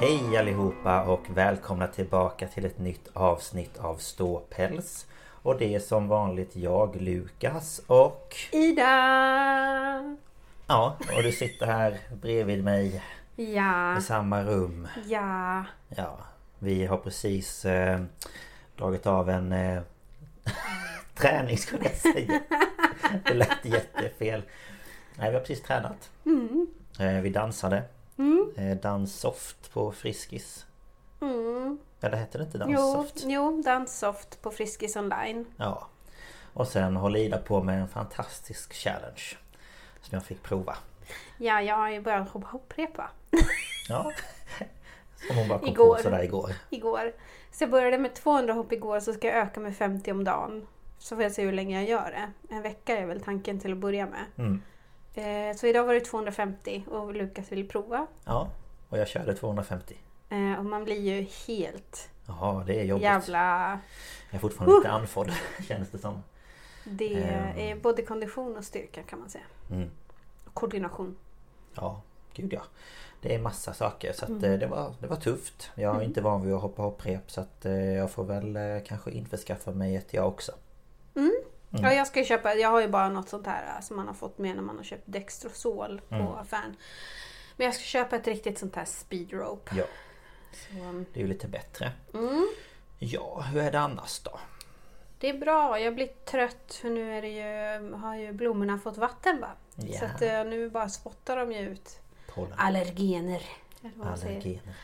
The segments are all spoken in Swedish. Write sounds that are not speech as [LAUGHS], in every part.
Hej allihopa och välkomna tillbaka till ett nytt avsnitt av Ståpäls. Och det är som vanligt jag, Lukas och... Ida! Ja, och du sitter här bredvid mig Ja, i samma rum. ja. Ja, vi har precis eh, dragit av en eh, [LAUGHS] träning skulle jag säga. Det lät jättefel. Nej, vi har precis tränat. Mm. Eh, vi dansade. Eh, danssoft på Friskis. Eller hette det inte Mm. Jo, danssoft? jo, danssoft på Friskis online. Ja. Och sen håller Ida på med en fantastisk challenge. Som jag fick prova. Ja, jag har ju börjat hoppa hopprepa Ja. Som hon bara kom Igår. på sådär igår. igår. Så jag började med 200 hopp igår så ska jag öka med 50 om dagen. Så får jag se hur länge jag gör det. En vecka är väl tanken till att börja med. Mm. Eh, så idag var det 250 och Lukas vill prova. Ja. Och jag körde 250. Eh, och man blir ju helt Ja, det är jobbigt. jävla... Jag är fortfarande lite andfådd [LAUGHS] känns det som. Det Ehm. är både kondition och styrka kan man säga. Mm. Och koordination. Ja, gud ja. Det är massa saker så att Mm. eh, det, var, det var tufft. Jag är inte van vid att hoppa hopprep så att jag får väl kanske införskaffa mig ett jag också. Ja, jag ska köpa, jag har ju bara något sånt här äh, som man har fått med när man har köpt Dextrosol på Mm. affären. Men jag ska köpa ett riktigt sånt här speed rope. Ja, Så, det är ju lite bättre. mm, Ja, hur är det annars då? det är bra, jag blir trött för nu är det ju, har ju blommorna fått vatten va? Ja. Så att eh, nu bara spottar de ju ut Pollen. allergener. Allergener.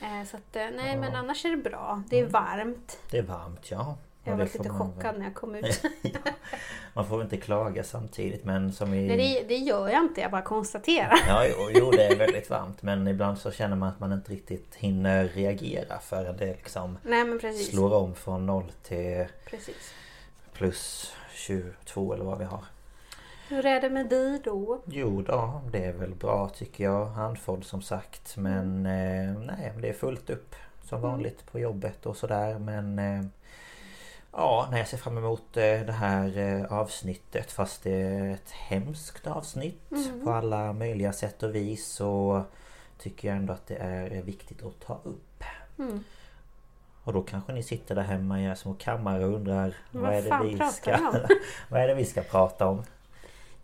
Eh, Så att, nej men annars är det bra. Det är varmt. Det är varmt ja. Jag var lite chockad väl- när jag kom ut. [LAUGHS] Man får väl inte klaga samtidigt men som i... Nej det, det gör jag inte, jag bara konstaterar. Ja, jo, jo, det är väldigt varmt men ibland så känner man att man inte riktigt hinner reagera förrän det liksom Nej slår om från 0 till precis. plus 22 eller vad vi har. Hur är det med dig då? Jo då, det är väl bra tycker jag. Handfull som sagt men Mm. eh, nej, det är fullt upp som vanligt på jobbet och sådär men eh, Ja, när jag ser fram emot eh, det här eh, avsnittet fast det är ett hemskt avsnitt Mm. på alla möjliga sätt och vis så tycker jag ändå att det är viktigt att ta upp. Mm. Och då kanske ni sitter där hemma i era små kammare och undrar Vad vad är, det vi ska, [LAUGHS] vad är det vi ska prata om?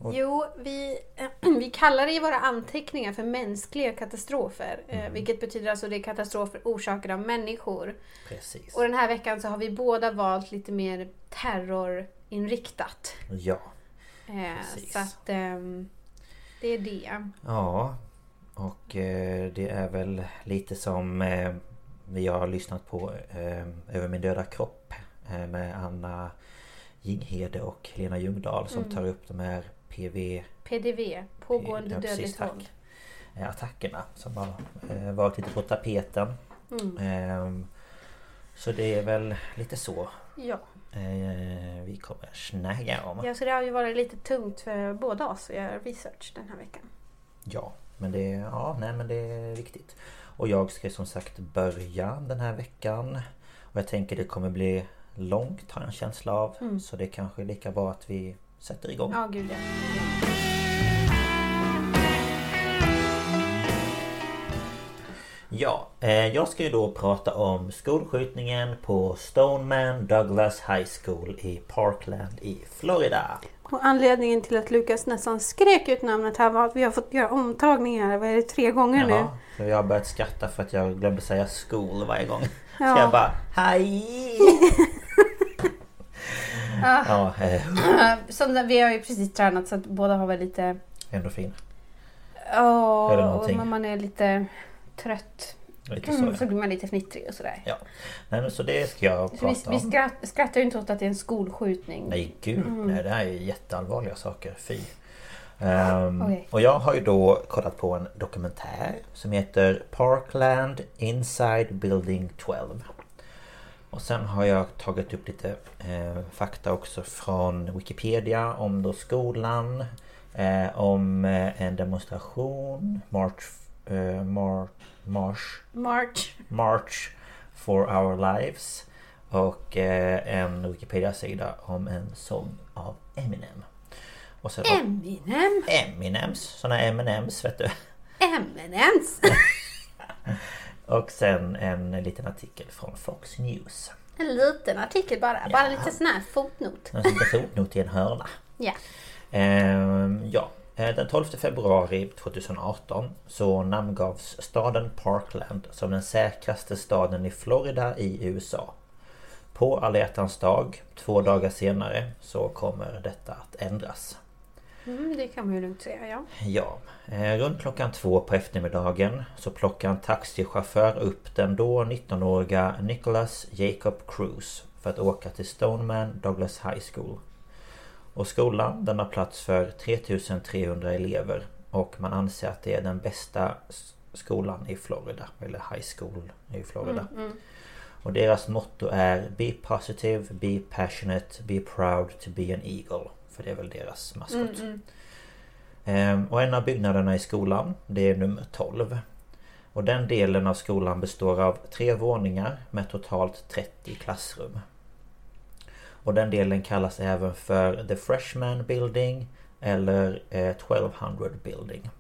Och- Jo, vi, [CLEARS THROAT] vi kallar det i våra anteckningar för mänskliga katastrofer. eh, Mm. Vilket betyder alltså det är katastrofer orsakade av människor. Precis. Och den här veckan så har vi båda valt lite mer terrorinriktat. Ja. Eh, Precis. så att ehm, det är det. Ja. Och eh, det är väl lite som vi har lyssnat på Över min döda kropp med Anna Jinghede och Lena Ljungdahl som Mm. tar upp de här PV PDV, pågående Ja, dödligt våld. eh, attackerna som har eh, varit lite på tapeten. Mm. Ehm, Så det är väl lite så Ja. eh, vi kommer snacka om. ja, så det har ju varit lite tungt för båda oss att göra research den här veckan. Ja, Men det, ja, nej, men det är viktigt. Och jag ska som sagt börja den här veckan. Och jag tänker det kommer bli långt har jag en känsla av. Mm. Så det kanske är lika bra att vi sätter igång. Ja, gud ja. Ja, eh, jag ska ju då prata om skolskjutningen på Stoneman Douglas High School i Parkland i Florida. Och anledningen till att Lukas nästan skrek ut namnet här var att vi har fått göra omtagningar, vad är det, tre gånger nu? Jaha, så jag har börjat skratta för att jag glömde säga school varje gång. Så Ja. jag bara Hej! [LAUGHS] ja, eh, [LAUGHS] Som vi har ju precis tränat så att båda har väl lite... ändå fin. Ja, och när man är lite trött Lite så. mm, så ja. blir man lite fnittrig och sådär. Ja. Nej men så det ska jag Så vi, prata vi om. skratt, skrattar ju inte åt att det är en skolskjutning. Nej gud, Mm. nej, det här är jätteallvarliga saker. Fy. Ehm, Okej. Och jag har ju då kollat på en dokumentär som heter Parkland Inside Building 12. Och sen har jag tagit upp lite eh, fakta också från Wikipedia om då skolan. Eh, om eh, en demonstration, March, eh, mar, march March. March for our lives och eh, en Wikipedia-sida om en sång av Eminem. Och sen Eminem. Eminems, såna M&M's vet du. Eminems. [LAUGHS] Och sen en liten artikel från Fox News. En liten artikel bara. Bara lite sån här fotnot. En liten fotnot i en hörna. [LAUGHS] Ja. Ehm, ja, Eh, den 12 februari 2018 så namngavs staden Parkland som den säkraste staden i Florida i USA. På alla dag, två dagar senare, så kommer detta att ändras. Mm, det kan man ju lugnt säga, ja. Ja, eh, runt klockan två på eftermiddagen så plockar en taxichaufför upp den då 19-åriga Nicholas Jacob Cruz för att åka till Stoneman Douglas High School. Och skolan den har plats för 3300 elever och man anser att det är den bästa skolan i Florida, eller high school i Florida. Och deras motto är Be positive, be passionate, be proud to be an eagle. För det är väl deras maskot. Ehm, Och en av byggnaderna i skolan, det är nummer 12. Och den delen av skolan består av tre våningar med totalt 30 klassrum. Och den delen kallas även för The Freshman Building eller eh, 1200 Building.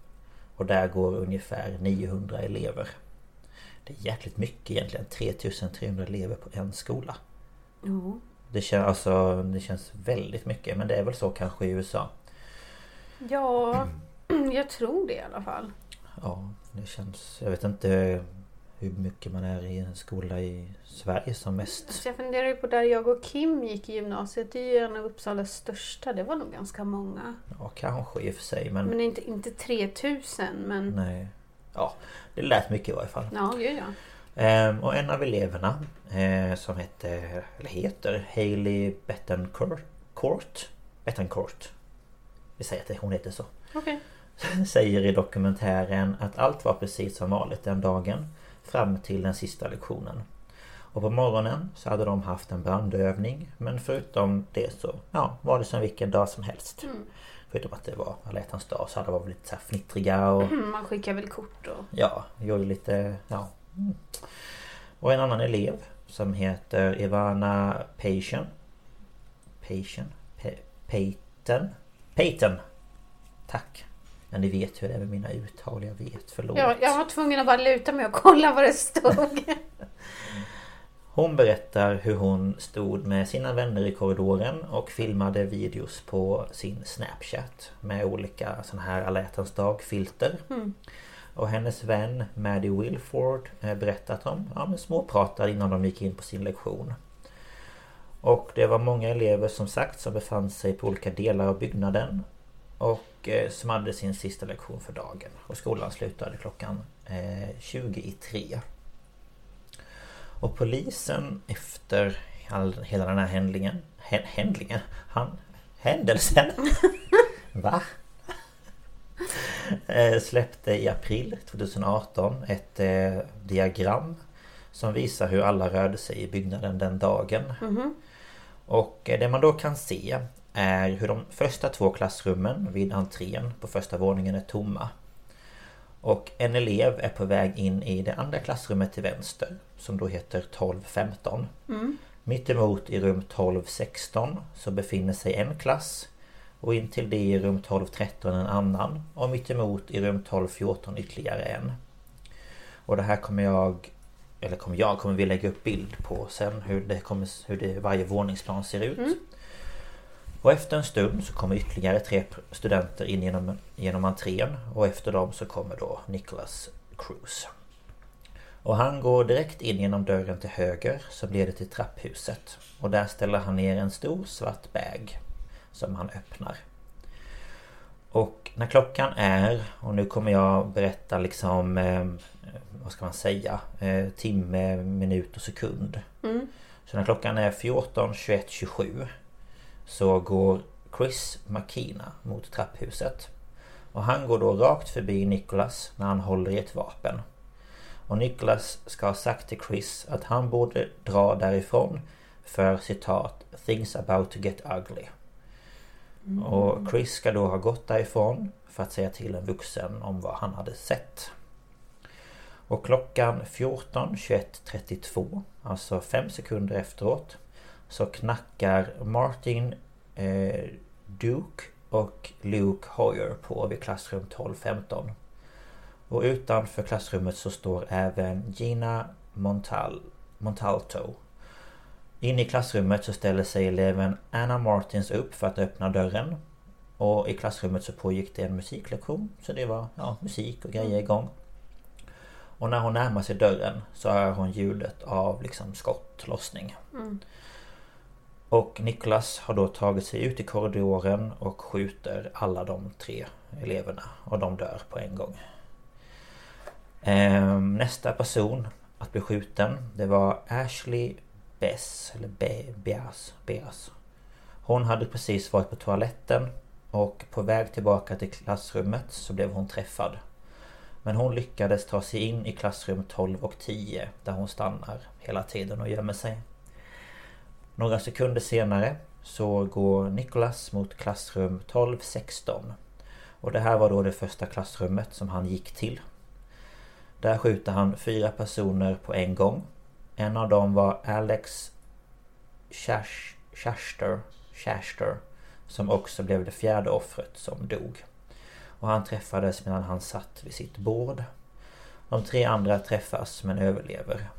Och där går ungefär 900 elever. Det är jäkligt mycket egentligen, 3300 elever på en skola. Jo. Det, kän, alltså, det känns väldigt mycket men det är väl så kanske i USA. Ja, jag tror det i alla fall. Ja, det känns... Jag vet inte hur mycket man är i en skola i Sverige som mest. Så jag funderar ju på där jag och Kim gick i gymnasiet. Det är ju en av Uppsalas största. Det var nog ganska många. Ja, kanske i och för sig men... Men inte, inte 3000 men... Nej. Ja, det lät mycket i varje fall. Ja, gud ja. Ehm, och en av eleverna eh, som heter, eller heter Hailey Bettencourt. Bettencourt. Vi säger att hon heter så. Okej. [LAUGHS] säger i dokumentären att allt var precis som vanligt den dagen fram till den sista lektionen. Och på morgonen så hade de haft en brandövning men förutom det så ja, var det som vilken dag som helst. Förutom att det var alla hjärtans dag så hade de varit lite så här fnittriga och Mm, Man skickar väl kort och... ja, gjorde lite ja. Mm. Och en annan elev som heter Ivana. Pation? Pe- Peyton? Peyton! Tack! Men ni vet hur det är med mina uttal, jag vet, förlåt. Ja, jag var tvungen att bara luta mig och kolla vad det stod. [LAUGHS] Hon berättar hur hon stod med sina vänner i korridoren och filmade videos på sin Snapchat med olika såna här alla hjärtans dag-filter. Och hennes vän Maddie Wilford eh, berättar att de ja, småpratade innan de gick in på sin lektion. Och det var många elever som sagt som befann sig på olika delar av byggnaden och eh, som hade sin sista lektion för dagen. Och skolan slutade klockan eh, 20 i tre. Och polisen efter all, hela den här händlingen... Hä, händlingen? Han, händelsen? [LAUGHS] Va? Eh, släppte i april 2018 ett eh, diagram som visar hur alla rörde sig i byggnaden den dagen. Och eh, det man då kan se är hur de första två klassrummen vid entrén på första våningen är tomma. Och en elev är på väg in i det andra klassrummet till vänster som då heter 1215. Mm. Mittemot i rum 1216 så befinner sig en klass och in till det i rum 1213 en annan och mittemot i rum 1214 ytterligare en. Och det här kommer jag eller kommer jag, kommer vi lägga upp bild på sen hur det kommer, hur det, varje våningsplan ser ut. Mm. Och efter en stund så kommer ytterligare tre studenter in genom, genom entrén och efter dem så kommer då Nicholas Cruz. Och han går direkt in genom dörren till höger som leder till trapphuset. Och där ställer han ner en stor svart bag som han öppnar. Och när klockan är, och nu kommer jag berätta liksom eh, vad ska man säga, eh, timme, minut och sekund. Mm. Så när klockan är 14, 21, 27 så går Chris Makina mot trapphuset. Och han går då rakt förbi Nicholas när han håller i ett vapen. Och Nicholas ska ha sagt till Chris att han borde dra därifrån för citat Things about to get ugly. Mm. Och Chris ska då ha gått därifrån för att säga till en vuxen om vad han hade sett. Och klockan 14.21.32, alltså fem sekunder efteråt, så knackar Martin eh, Duke och Luke Hoyer på vid klassrum 1215. Och utanför klassrummet så står även Gina Montal, Montalto. Inne i klassrummet så ställer sig eleven Anna Martins upp för att öppna dörren. Och i klassrummet så pågick det en musiklektion. Så det var ja, musik och grejer igång. Och när hon närmar sig dörren så hör hon ljudet av liksom skottlossning. Mm. Och Niklas har då tagit sig ut i korridoren och skjuter alla de tre eleverna. Och de dör på en gång. Ehm, nästa person att bli skjuten det var Ashley Bess, eller Be Beas, Beas. Hon hade precis varit på toaletten och på väg tillbaka till klassrummet så blev hon träffad. Men hon lyckades ta sig in i klassrum 12 och 10 där hon stannar hela tiden och gömmer sig. Några sekunder senare så går Nicholas mot klassrum 12-16. Och det här var då det första klassrummet som han gick till. Där skjuter han fyra personer på en gång. En av dem var Alex Shaster, Shaster som också blev det fjärde offret som dog. Och han träffades medan han satt vid sitt bord. De tre andra träffas men överlever.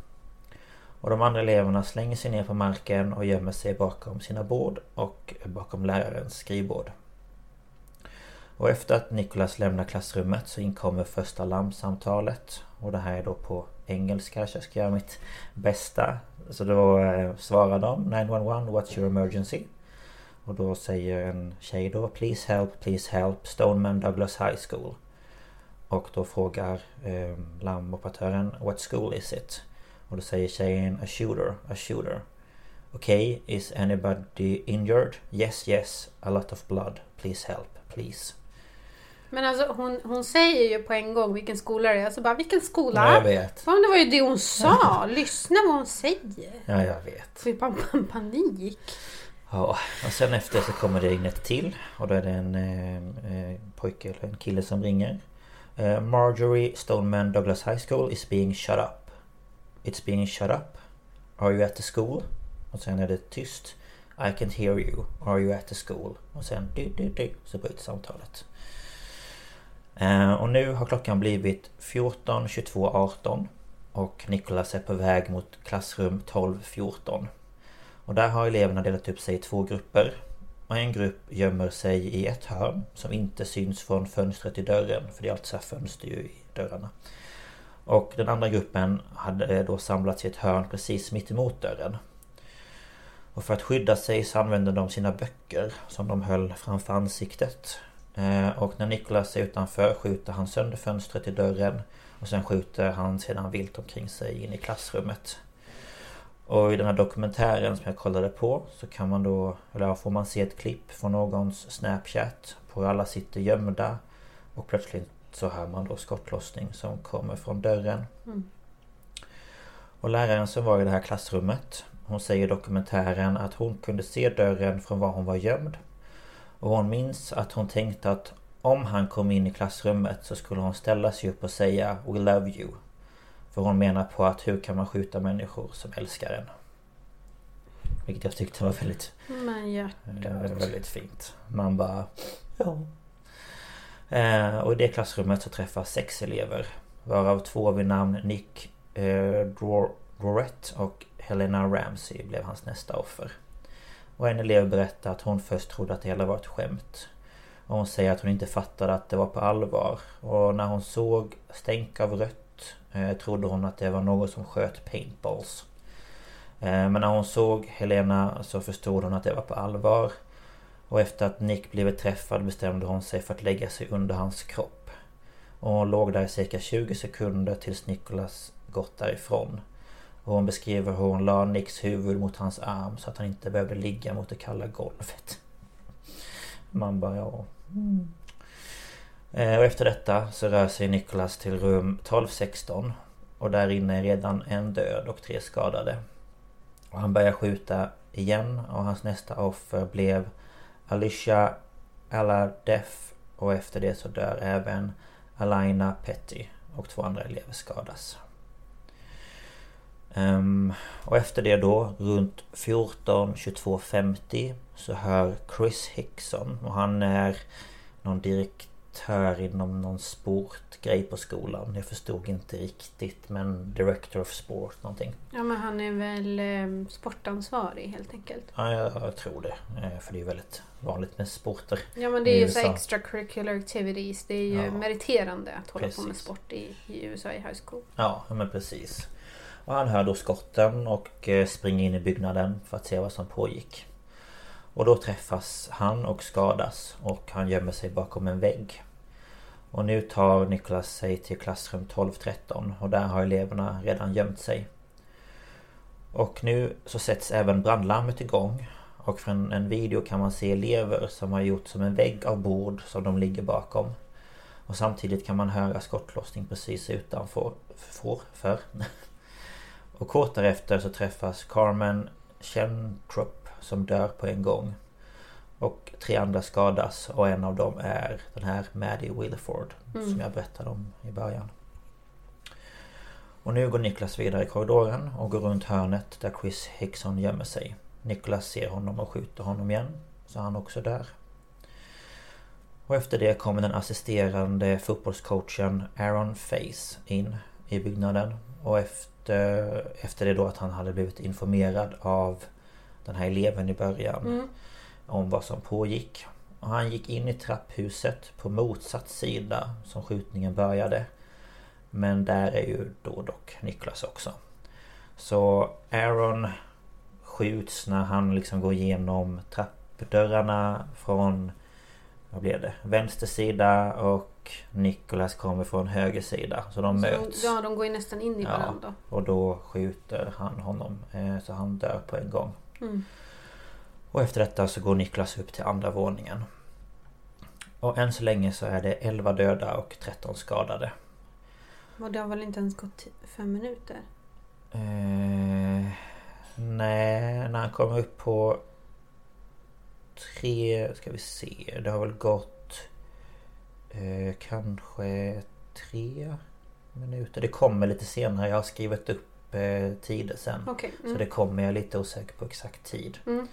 Och de andra eleverna slänger sig ner på marken och gömmer sig bakom sina bord och bakom lärarens skrivbord. Och efter att Nikolas lämnar klassrummet så inkommer första larmsamtalet. Och det här är då på engelska så jag ska göra mitt bästa. Så då eh, svarar de 911 What's your emergency? Och då säger en tjej då Please help, please help Stoneman Douglas High School. Och då frågar eh, larmoperatören What school is it? Och då säger tjejen A shooter, a shooter. Okay, is anybody injured? Yes, yes, a lot of blood. Please help, please. Men alltså hon, hon säger ju på en gång vilken skola det är. Alltså bara vilken skola? Ja, jag vet. Fan, det var ju det hon sa. [LAUGHS] Lyssna vad hon säger. Ja, jag vet. Får ju panik. Ja, och sen efter så kommer det in ett till. Och då är det en eh, eh, pojke eller en kille som ringer. Uh, Marjorie Stoneman Douglas High School is being shut up. It's being shut up. Are you at the school? Och sen är det tyst. I can't hear you. Are you at the school? Och sen du, du, du, så bryts samtalet. Eh, och nu har klockan blivit 14.22.18 Och Nicholas är på väg mot klassrum 12.14 Och där har eleverna delat upp sig i två grupper. Och en grupp gömmer sig i ett hörn som inte syns från fönstret i dörren. För det är alltid så fönster ju i dörrarna. Och den andra gruppen hade eh, då samlats i ett hörn precis mitt emot dörren. Och för att skydda sig så använde de sina böcker som de höll framför ansiktet. Eh, och när Nicholas är utanför skjuter han sönder fönstret i dörren. Och sen skjuter han sedan vilt omkring sig in i klassrummet. Och i den här dokumentären som jag kollade på så kan man då, eller får man se ett klipp från någons Snapchat på hur alla sitter gömda och plötsligt så hör man då skottlossning som kommer från dörren. Mm. Och läraren som var i det här klassrummet Hon säger i dokumentären att hon kunde se dörren från var hon var gömd. Och hon minns att hon tänkte att om han kom in i klassrummet så skulle hon ställa sig upp och säga We love you. För hon menar på att hur kan man skjuta människor som älskar en? Vilket jag tyckte var väldigt... Men hjärtat. Eh, väldigt fint. Man bara... Ja. Eh, och i det klassrummet så träffas sex elever. Varav två vid namn Nick eh, Drorett och Helena Ramsey blev hans nästa offer. Och en elev berättar att hon först trodde att det hela var ett skämt. Och hon säger att hon inte fattade att det var på allvar. Och när hon såg stänk av rött eh, trodde hon att det var någon som sköt paintballs. Eh, men när hon såg Helena så förstod hon att det var på allvar. Och efter att Nick blivit träffad bestämde hon sig för att lägga sig under hans kropp. Och hon låg där i cirka 20 sekunder tills Nicholas gått därifrån. Och hon beskriver hur hon la Nicks huvud mot hans arm så att han inte behövde ligga mot det kalla golvet. Man bara ja... Mm. Eh, och efter detta så rör sig Nicholas till rum 1216. Och där inne är redan en död och tre skadade. Och han börjar skjuta igen och hans nästa offer blev Alicia Aladef och efter det så dör även Alaina Petty och två andra elever skadas. Um, och efter det då, runt 14, 22, 50 så hör Chris Hickson och han är någon direktör inom någon sportgrej på skolan. Jag förstod inte riktigt men Director of Sport någonting. Ja men han är väl eh, sportansvarig helt enkelt. Ja jag, jag tror det. Eh, för det är väldigt vanligt med sporter. Ja men det är ju så extracurricular activities. Det är ju ja. meriterande att hålla precis. på med sport i, i USA i high school. Ja men precis. Och han hör då skotten och eh, springer in i byggnaden för att se vad som pågick. Och då träffas han och skadas och han gömmer sig bakom en vägg. Och nu tar Nicholas sig till klassrum 12-13 och där har eleverna redan gömt sig. Och nu så sätts även brandlarmet igång. Och från en video kan man se elever som har gjort som en vägg av bord som de ligger bakom. Och samtidigt kan man höra skottlossning precis utanför. För, för. Och kort därefter så träffas Carmen Chentrup som dör på en gång. Och tre andra skadas och en av dem är den här Maddie Wilford mm. som jag berättade om i början. Och nu går Niklas vidare i korridoren och går runt hörnet där Chris Hickson gömmer sig. Niklas ser honom och skjuter honom igen. Så han också dör. Och efter det kommer den assisterande fotbollscoachen Aaron Face in i byggnaden. Och efter, efter det då att han hade blivit informerad av den här eleven i början. Mm. Om vad som pågick. Och han gick in i trapphuset på motsatt sida som skjutningen började. Men där är ju då dock Niklas också. Så Aaron skjuts när han liksom går igenom trappdörrarna från vad blev det? Vänster sida och Nicholas kommer från höger sida. Så de så möts. ja, de går ju nästan in i varandra. Ja, och då skjuter han honom. Eh, så han dör på en gång. Mm. Och efter detta så går Niklas upp till andra våningen. Och än så länge så är det 11 döda och 13 skadade. Och det har väl inte ens gått fem minuter? Eh, nej, när han kommer upp på tre, ska vi se, det har väl gått eh, kanske tre minuter. Det kommer lite senare, jag har skrivit upp eh, tider sen. Okay. Mm. Så det kommer, jag är lite osäker på exakt tid. Mm.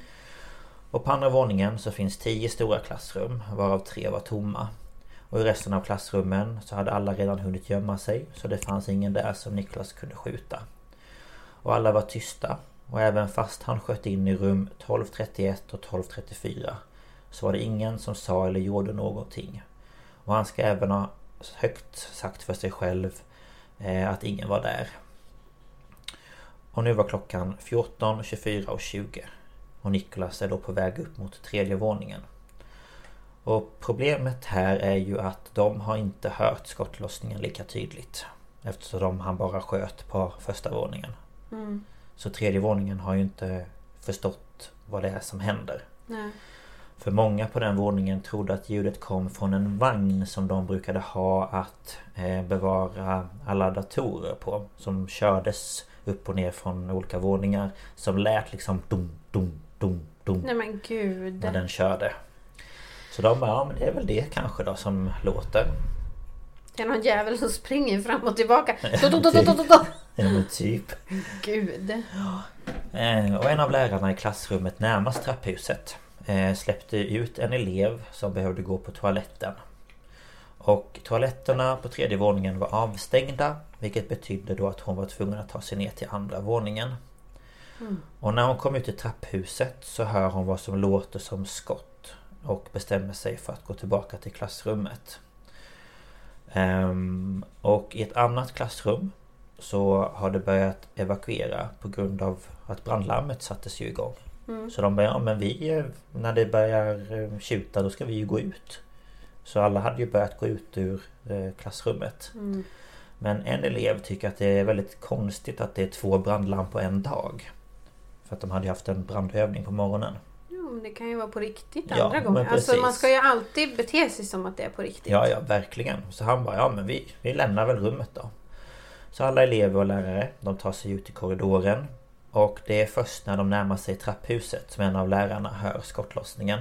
Och på andra våningen så finns tio stora klassrum varav tre var tomma. Och i resten av klassrummen så hade alla redan hunnit gömma sig så det fanns ingen där som Niklas kunde skjuta. Och alla var tysta och även fast han sköt in i rum 1231 och 1234 så var det ingen som sa eller gjorde någonting. Och han ska även ha högt sagt för sig själv eh, att ingen var där. Och nu var klockan 14, 24 och 20. Och Niklas är då på väg upp mot tredje våningen. Och problemet här är ju att de har inte hört skottlossningen lika tydligt. Eftersom han bara sköt på första våningen. Mm. Så tredje våningen har ju inte förstått vad det är som händer. Nej. För många på den våningen trodde att ljudet kom från en vagn som de brukade ha att eh, bevara alla datorer på. Som kördes upp och ner från olika våningar. Som lät liksom dum, dum, dum, dum. Nej men gud. När den körde. Så de bara, ja men det är väl det kanske då som låter. Det är någon jävel som springer fram och tillbaka. [LAUGHS] Ja men typ. Gud. Eh, Och en av lärarna i klassrummet närmast trapphuset eh, släppte ut en elev som behövde gå på toaletten. Och toaletterna på tredje våningen var avstängda vilket betydde då att hon var tvungen att ta sig ner till andra våningen. Och när hon kom ut i trapphuset så hör hon vad som låter som skott och bestämmer sig för att gå tillbaka till klassrummet. Ehm, och i ett annat klassrum så har det börjat evakuera på grund av att brandlarmet sattes ju igång. Så de började, ja men vi, när det börjar eh, tjuta då ska vi ju gå ut. Så alla hade ju börjat gå ut ur eh, klassrummet. Men en elev tycker att det är väldigt konstigt att det är två brandlarm på en dag. För att de hade ju haft en brandövning på morgonen. Jo, men det kan ju vara på riktigt Ja, andra men gånger. Alltså man ska ju alltid bete sig som att det är på riktigt. Ja, ja, verkligen. Så han bara, ja men vi, vi lämnar väl rummet då. Så alla elever och lärare, de tar sig ut i korridoren. Och det är först när de närmar sig trapphuset som en av lärarna hör skottlossningen.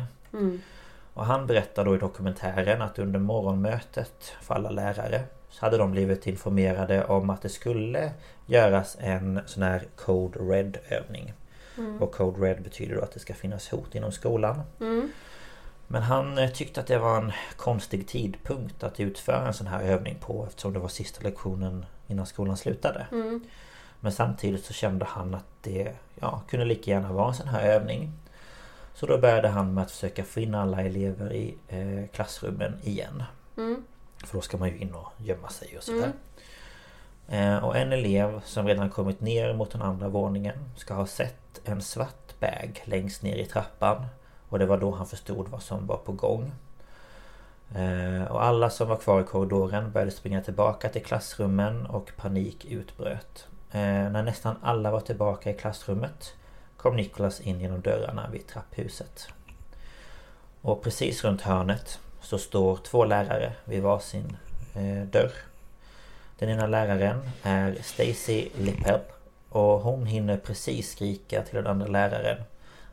Och han berättar då i dokumentären att under morgonmötet för alla lärare så hade de blivit informerade om att det skulle göras en sån här Code Red övning. Och Code Red betyder då att det ska finnas hot inom skolan. Men han eh, tyckte att det var en konstig tidpunkt att utföra en sån här övning på eftersom det var sista lektionen innan skolan slutade. Men samtidigt så kände han att det ja, kunde lika gärna vara en sån här övning. Så då började han med att försöka få in alla elever i eh, klassrummen igen. För då ska man ju in och gömma sig och sådär. Eh, och en elev som redan kommit ner mot den andra våningen ska ha sett en svart bag längst ner i trappan. Och det var då han förstod vad som var på gång. Eh, och alla som var kvar i korridoren började springa tillbaka till klassrummen och panik utbröt. Eh, när nästan alla var tillbaka i klassrummet kom Nicholas in genom dörrarna vid trapphuset. Och precis runt hörnet så står två lärare vid varsin eh, dörr. Den ena läraren är Stacy Lippel och hon hinner precis skrika till den andra läraren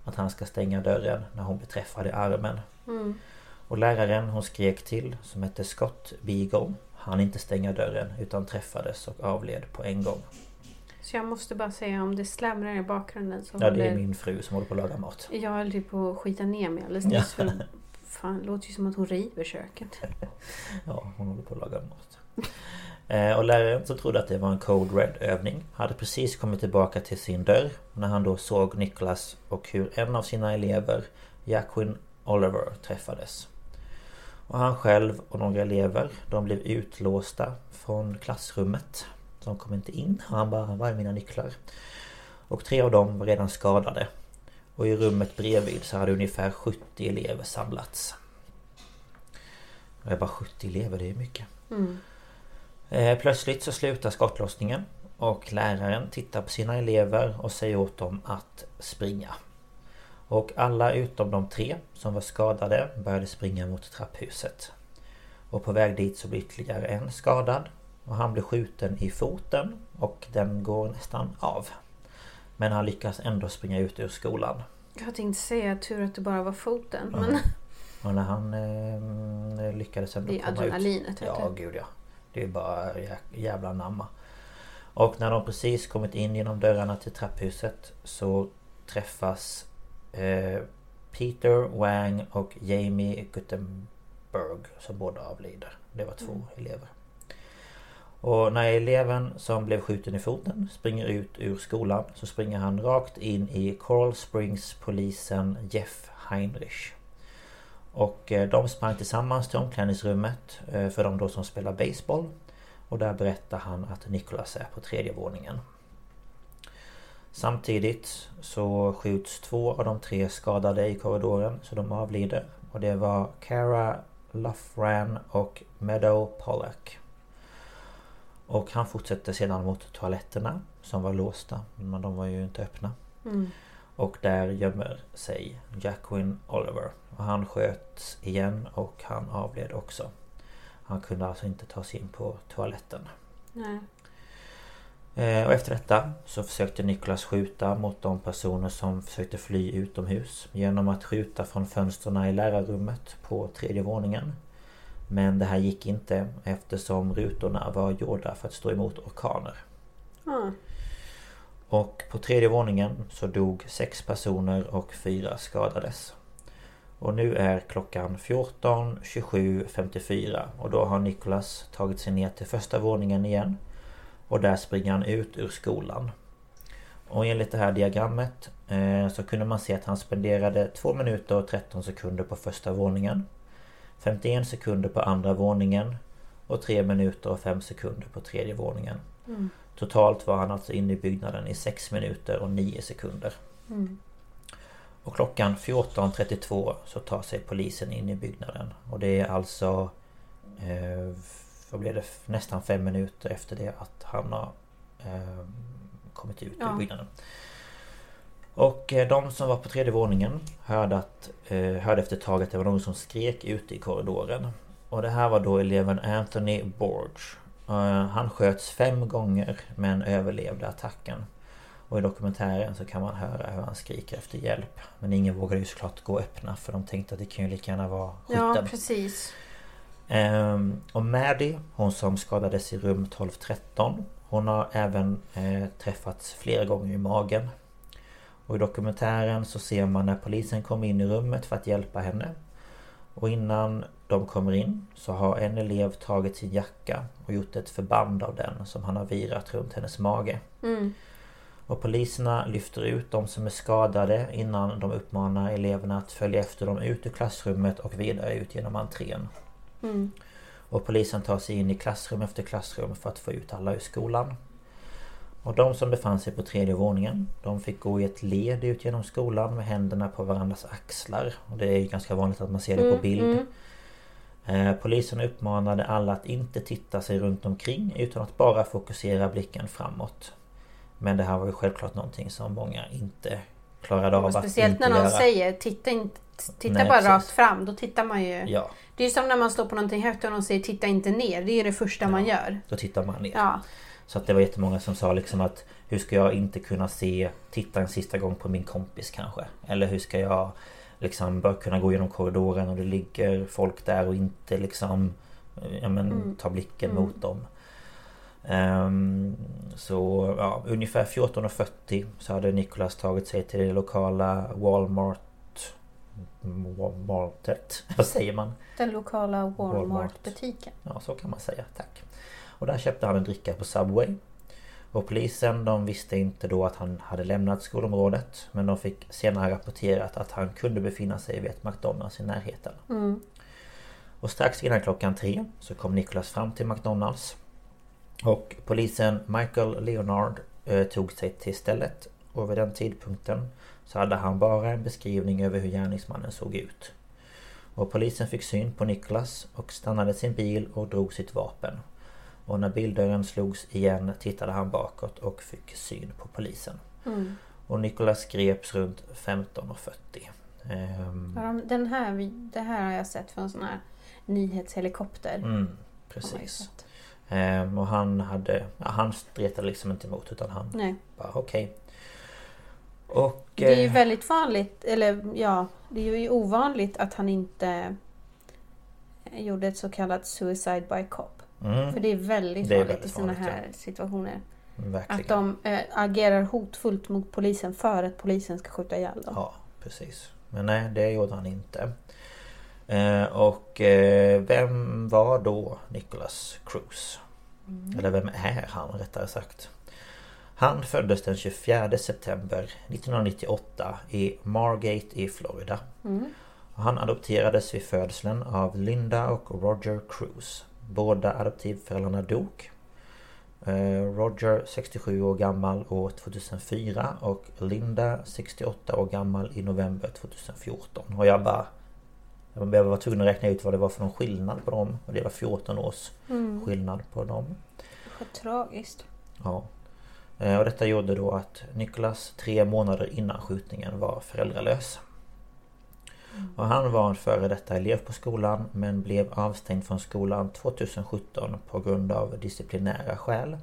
att han ska stänga dörren när hon blir träffad i armen. Mm. Och läraren hon skrek till som hette Scott Beagle han inte stänga dörren utan träffades och avled på en gång. Så jag måste bara säga om det slamrar i bakgrunden så Ja det är håller... min fru som håller på att laga mat. Jag höll typ på att skita ner mig alldeles Ja. nyss. För... Fan, det låter ju som att hon river köket. [LAUGHS] Ja, hon håller på att laga mat. Eh, och läraren som trodde att det var en Code Red övning hade precis kommit tillbaka till sin dörr när han då såg Nicholas och hur en av sina elever, Jacquin Oliver, träffades. Och han själv och några elever, de blev utlåsta från klassrummet. De kom inte in och han bara, var är mina nycklar? Och tre av dem var redan skadade. Och i rummet bredvid så hade ungefär 70 elever samlats. Och jag bara 70 elever, det är mycket. Eh, plötsligt så slutar skottlossningen och läraren tittar på sina elever och säger åt dem att springa. Och alla utom de tre som var skadade började springa mot trapphuset. Och på väg dit så blir ytterligare en skadad. Och han blir skjuten i foten och den går nästan av. Men han lyckas ändå springa ut ur skolan. Jag tänkte säga tur att det bara var foten. Men Och när han eh, lyckades ändå Det är komma adrenalinet, ut... vet Ja, gud ja. Det är bara jä- jävla namma. Och när de precis kommit in genom dörrarna till trapphuset så träffas Peter Wang och Jamie Guttenberg som båda avlider. Det var två Mm. elever. Och när eleven som blev skjuten i foten springer ut ur skolan så springer han rakt in i Coral Springs polisen Jeff Heinrich. Och eh, de sprang tillsammans till omklädningsrummet eh, för de då som spelar baseball. Och där berättar han att Nicholas är på tredje våningen. Samtidigt så skjuts två av de tre skadade i korridoren så de avlider. Och det var Cara Luffran och Meadow Pollack. Och han fortsätter sedan mot toaletterna som var låsta men de var ju inte öppna. Och där gömmer sig Jacquin Oliver. Och han sköts igen och han avled också. Han kunde alltså inte ta sig in på toaletten. nej. Eh, och efter detta så försökte Niklas skjuta mot de personer som försökte fly utomhus genom att skjuta från fönstren i lärarrummet på tredje våningen. Men det här gick inte eftersom rutorna var gjorda för att stå emot orkaner. Ja. Och på tredje våningen så dog sex personer och fyra skadades. Och nu är klockan 14, 27, 54 och då har Nicholas tagit sig ner till första våningen igen. Och där springer han ut ur skolan. Och enligt det här diagrammet eh, så kunde man se att han spenderade 2 minuter och 13 sekunder på första våningen. 51 sekunder på andra våningen och 3 minuter och 5 sekunder på tredje våningen. Totalt var han alltså inne i byggnaden i 6 minuter och 9 sekunder. Och klockan 14.32 så tar sig polisen in i byggnaden. Och det är alltså... Eh, vad blev det? Nästan fem minuter efter det att han har eh, kommit ut Ja. ur byggnaden. Och eh, de som var på tredje våningen hörde, att, eh, hörde efter ett tag att det var någon som skrek ute i korridoren. Och det här var då eleven Anthony Borge. Eh, han sköts fem gånger men överlevde attacken. Och i dokumentären så kan man höra hur han skriker efter hjälp. Men ingen vågade ju såklart gå och öppna för de tänkte att det kan ju lika gärna vara ja, skytten. precis. Ehm, och Maddie, hon som skadades i rum 1213 Hon har även eh, träffats flera gånger i magen Och i dokumentären så ser man när polisen kommer in i rummet för att hjälpa henne Och innan de kommer in så har en elev tagit sin jacka och gjort ett förband av den som han har virat runt hennes mage Mm. och poliserna lyfter ut de som är skadade innan de uppmanar eleverna att följa efter dem ut ur klassrummet och vidare ut genom entrén. Mm. Och polisen tar sig in i klassrum efter klassrum för att få ut alla ur skolan. Och de som befann sig på tredje våningen De fick gå i ett led ut genom skolan med händerna på varandras axlar. Och det är ju ganska vanligt att man ser det på bild. Eh, polisen uppmanade alla att inte titta sig runt omkring utan att bara fokusera blicken framåt. Men det här var ju självklart någonting som många inte klarade av speciellt när någon göra. säger titta, inte, titta Nej, bara precis. rakt fram. Då tittar man ju. Ja, Det är som när man står på någonting högt och någon säger titta inte ner. Det är det första man gör. då tittar man ner. Ja. Så att det var jättemånga som sa liksom att Hur ska jag inte kunna se Titta en sista gång på min kompis kanske? Eller hur ska jag Liksom bara kunna gå genom korridoren och det ligger folk där och inte liksom Ja men ta blicken mot dem Så ja, ungefär 14.40 så hade Nicholas tagit sig till det lokala Walmart Walmartet, [LAUGHS] vad säger man? Den lokala Walmart. Walmart-butiken. Ja, så kan man säga. Tack. Och där köpte han en dricka på Subway. Och polisen de visste inte då att han hade lämnat skolområdet. Men de fick senare rapporterat att han kunde befinna sig vid ett McDonalds i närheten. Och strax innan klockan tre så kom Nicholas fram till McDonalds. Och polisen Michael Leonard eh, tog sig till stället. Och vid den tidpunkten så hade han bara en beskrivning över hur gärningsmannen såg ut. Och polisen fick syn på Niklas och stannade sin bil och drog sitt vapen. Och när bildörren slogs igen tittade han bakåt och fick syn på polisen. Och Niklas greps runt 15.40. Ehm, Den här, det här har jag sett från en sån här nyhetshelikopter. mm, ju precis. Ehm, och han hade... Ja, han stretade liksom inte emot utan han Nej. bara okej. Och... Det är ju eh, väldigt vanligt, eller ja, det är ju ovanligt att han inte gjorde ett så kallat suicide by cop. mm, För det är väldigt Det är vanligt i sådana här situationer. verkligen. Att de eh, agerar hotfullt mot polisen för att polisen ska skjuta ihjäl dem. Ja, precis. Men nej, det gjorde han inte. Eh, och eh, vem var då Nicholas Cruz? Eller vem är han rättare sagt? Han föddes den 24 september 1998 i Margate i Florida. Och Han adopterades vid födseln av Linda och Roger Cruz. Båda adoptivföräldrarna dog. Eh, Roger 67 år gammal år 2004 och Linda 68 år gammal i november 2014. Och jag bara... Behöver vara tvungen att räkna ut vad det var för någon skillnad på dem. Och det var 14 års skillnad på dem. Vad tragiskt. Ja. Eh, Och detta gjorde då att Nicholas tre månader innan skjutningen var föräldralös. Och han var en före detta elev på skolan men blev avstängd från skolan 2017 på grund av disciplinära skäl.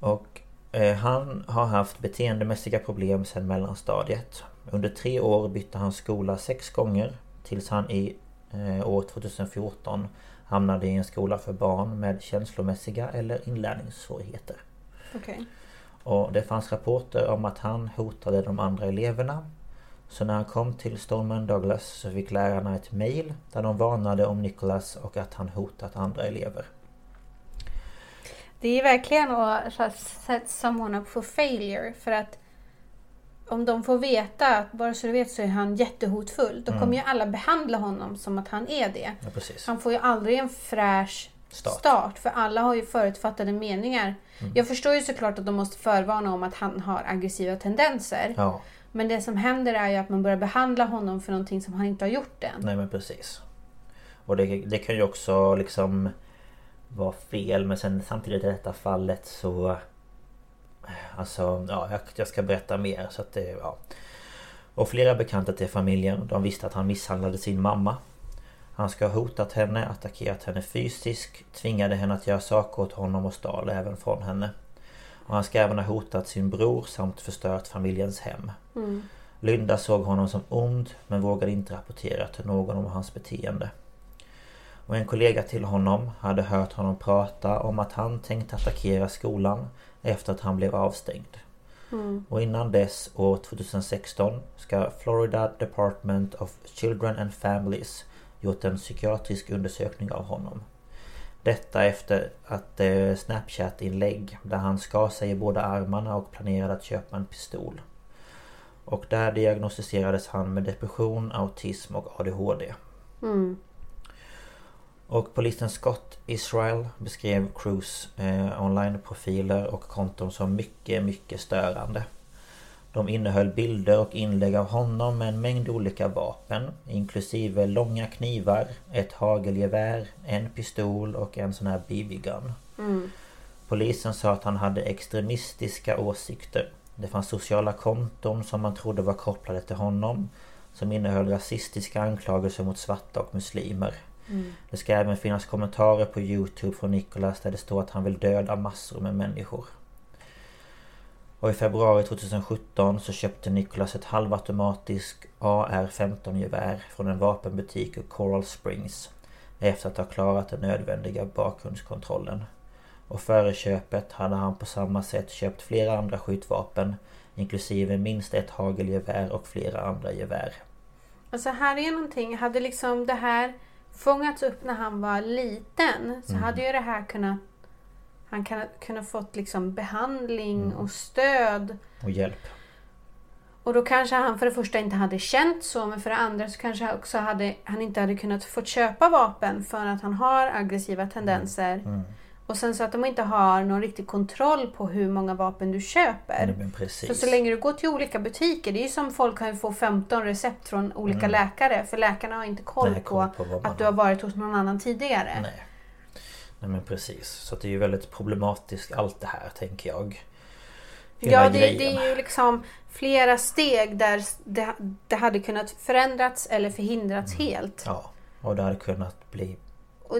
Och eh, han har haft beteendemässiga problem sedan mellanstadiet. Under tre år bytte han skola sex gånger tills han i eh, år 2014 hamnade i en skola för barn med känslomässiga eller inlärningssvårigheter. Okej. Och det fanns rapporter om att han hotade de andra eleverna. Så när han kom till Stoneman Douglas så fick lärarna ett mail där de varnade om Nicholas och att han hotat andra elever. Det är verkligen att set someone up for failure. För att om de får veta att bara så du vet så är han jättehotfull. Då kommer ju alla behandla honom som att han är det. Ja. Han får ju aldrig en fräsch Start. start. för alla har ju förutfattade meningar. Jag förstår ju såklart att de måste förvarna om att han har aggressiva tendenser. Ja, Men det som händer är ju att man börjar behandla honom för någonting som han inte har gjort än. nej men precis. Och det, det kan ju också liksom vara fel men sen samtidigt i detta fallet så... Alltså, ja, jag, jag ska berätta mer så att det, ja. Och flera bekanta till familjen, de visste att han misshandlade sin mamma. Han ska ha hotat henne, attackerat henne fysiskt, tvingade henne att göra saker åt honom och stal även från henne. Och han ska även ha hotat sin bror samt förstört familjens hem. Linda såg honom som ond men vågade inte rapportera till någon om hans beteende. Och en kollega till honom hade hört honom prata om att han tänkte attackera skolan efter att han blev avstängd. Och innan dess, år 2016, ska Florida Department of Children and Families gjort en psykiatrisk undersökning av honom. Detta efter att eh, Snapchat-inlägg där han skar sig i båda armarna och planerade att köpa en pistol. Och där diagnostiserades han med depression, autism och ADHD. Och polisen Scott Israel beskrev Cruz eh, online-profiler och konton som mycket, mycket störande. De innehöll bilder och inlägg av honom med en mängd olika vapen inklusive långa knivar, ett hagelgevär, en pistol och en sån här BB-gun. Polisen sa att han hade extremistiska åsikter. Det fanns sociala konton som man trodde var kopplade till honom som innehöll rasistiska anklagelser mot svarta och muslimer. Det ska även finnas kommentarer på Youtube från Nicholas där det står att han vill döda massor med människor. Och i februari 2017 så köpte Nicholas ett halvautomatiskt AR-15 gevär från en vapenbutik i Coral Springs efter att ha klarat den nödvändiga bakgrundskontrollen. Och före köpet hade han på samma sätt köpt flera andra skjutvapen inklusive minst ett hagelgevär och flera andra gevär. Alltså här är någonting, hade liksom det här fångats upp när han var liten så hade ju det här kunnat han kan kunnat fått liksom behandling och stöd. Och hjälp. Och då kanske han för det första inte hade känt så men för det andra så kanske också hade, han inte hade kunnat få köpa vapen för att han har aggressiva tendenser. Och sen så att de inte har någon riktig kontroll på hur många vapen du köper. Precis. Så, så länge du går till olika butiker, det är ju som folk kan få 15 recept från olika läkare. För läkarna har inte koll, Nej, koll på, på att du har. varit hos någon annan tidigare. Nej. Nej men precis. Så det är ju väldigt problematiskt allt det här tänker jag. Hela Ja, det, det är ju liksom flera steg där det, det hade kunnat förändrats eller förhindrats helt. Mm. Ja. Och det hade kunnat bli... Och.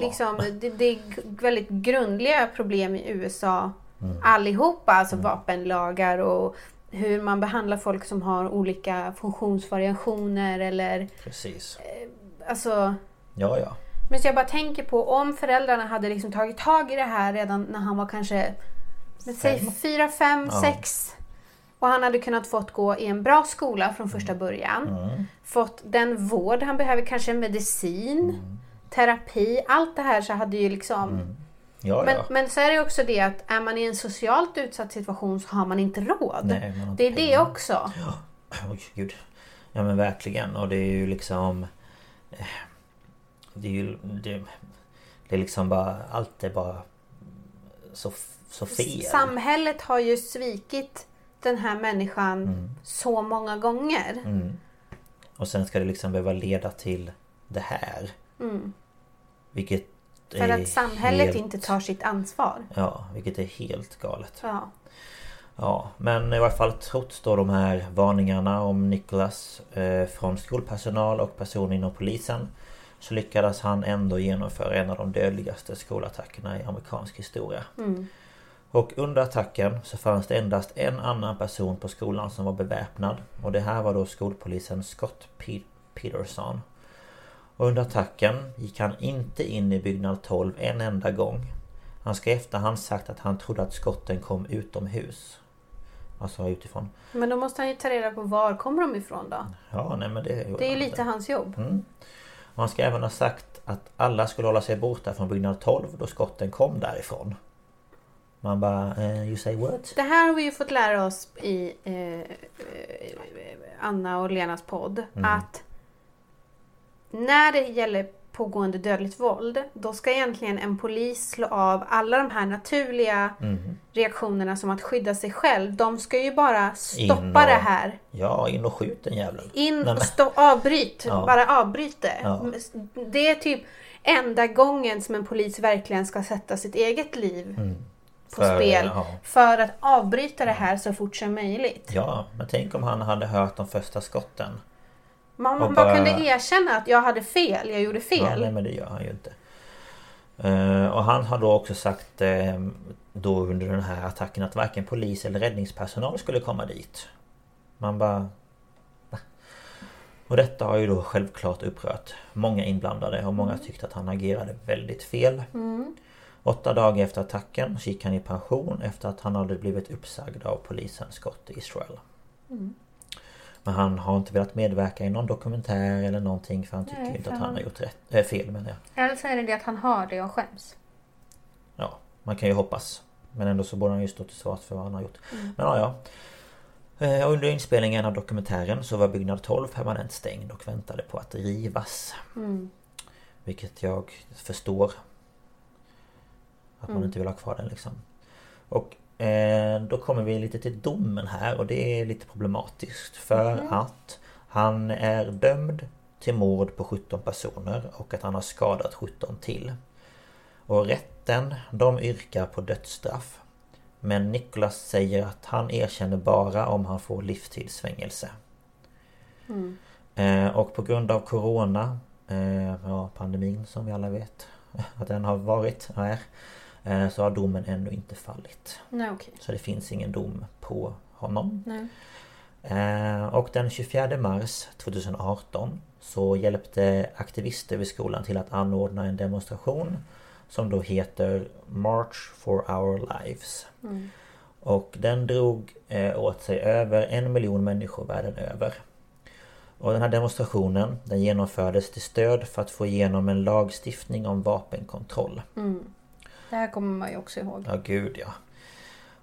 Liksom, det, det är väldigt grundliga problem i USA Mm. allihopa. Alltså vapenlagar och hur man behandlar folk som har olika funktionsvariationer eller Precis. alltså Ja ja. Men så jag bara tänker på om föräldrarna hade liksom tagit tag i det här redan när han var kanske men säg fyra, fem, Ja. sex. Och han hade kunnat fått gå i en bra skola från första början. Mm. Fått den vård han behöver, kanske medicin, Mm. Terapi. Allt det här så hade ju liksom... Ja Men, ja. men så är det också det att är man i en socialt utsatt situation så har man inte råd. Nej, man det är det pengar. också. Oj gud. Ja men verkligen. Och det är ju liksom... eh, Det är ju... Det, det är liksom bara... Allt är bara... Så, så fel. Samhället har ju svikit den här människan så många gånger. Mm. Och sen ska det liksom behöva leda till det här. Vilket Mm. För att samhället helt, inte tar sitt ansvar. Ja, vilket är helt galet. Ja. Ja, men i alla fall trots då de här varningarna om Nicholas eh, från skolpersonal och personer inom polisen så lyckades han ändå genomföra en av de dödligaste skolattackerna i amerikansk historia. Och under attacken så fanns det endast en annan person på skolan som var beväpnad. Och det här var då skolpolisen Scott Pe- Peterson. Under attacken gick han inte in i byggnad 12 en enda gång. Han ska i efterhand sagt att han trodde att skotten kom utomhus. Alltså utifrån. Men då måste han ju ta reda på var kommer de ifrån då? Ja, nej men det Det är ju lite inte. hans jobb. Mm. Och han ska även ha sagt att alla skulle hålla sig borta från byggnad 12 då skotten kom därifrån. Man bara, eh, you say what? Det här har vi ju fått lära oss i eh, eh, Anna och Lenas podd. Mm. Att när det gäller pågående dödligt våld. Då ska egentligen en polis slå av alla de här naturliga Mm. reaktionerna som att skydda sig själv. De ska ju bara stoppa och- det här. Ja, in och skjut den jäveln. In och stå, avbryt. Ja. Bara avbryt det. Ja. Det är typ enda gången som en polis verkligen ska sätta sitt eget liv på För, spel. ja. För att avbryta det här så fort som möjligt. Ja, men tänk om han hade hört de första skotten. Man, Och man bara kunde erkänna att jag hade fel, jag gjorde Ja, fel. nej men det gör han ju inte. Eh, och han har då också sagt eh, då under den här attacken att varken polis eller räddningspersonal skulle komma dit. Man bara... Va? Och detta har ju då självklart upprört många inblandade och många tyckte att han agerade väldigt fel. Åtta dagar efter attacken gick han i pension efter att han hade blivit uppsagd av polisen Scott Israel. Men han har inte velat medverka i någon dokumentär eller någonting för han tycker Nej, inte att han han- har gjort rätt, äh, fel menar jag. Eller så är det det att han har det och skäms. Ja, man kan ju hoppas. Men ändå så borde han ju stå till svars för vad han har gjort. Men ja, ja. Eh, Under inspelningen av dokumentären så var byggnad 12 permanent stängd och väntade på att rivas. Vilket jag förstår. Att man inte vill ha kvar den liksom. Och då kommer vi lite till domen här och det är lite problematiskt. För att han är dömd till mord på 17 personer och att han har skadat 17 till. Och rätten, de yrkar på dödsstraff. Men Nicholas säger att han erkänner bara om han får livstidsfängelse. Eh, och på grund av Corona, eh, ja, pandemin som vi alla vet [LAUGHS] att den har varit och är. Eh, så har domen ännu inte fallit. Nej okej. Så det finns ingen dom på honom. Nej. Eh, och den 24 mars 2018 så hjälpte aktivister vid skolan till att anordna en demonstration som då heter March for our lives. Och den drog eh, åt sig över en miljon människor världen över. Och den här demonstrationen den genomfördes till stöd för att få igenom en lagstiftning om vapenkontroll. Det här kommer man ju också ihåg. Ja, gud ja.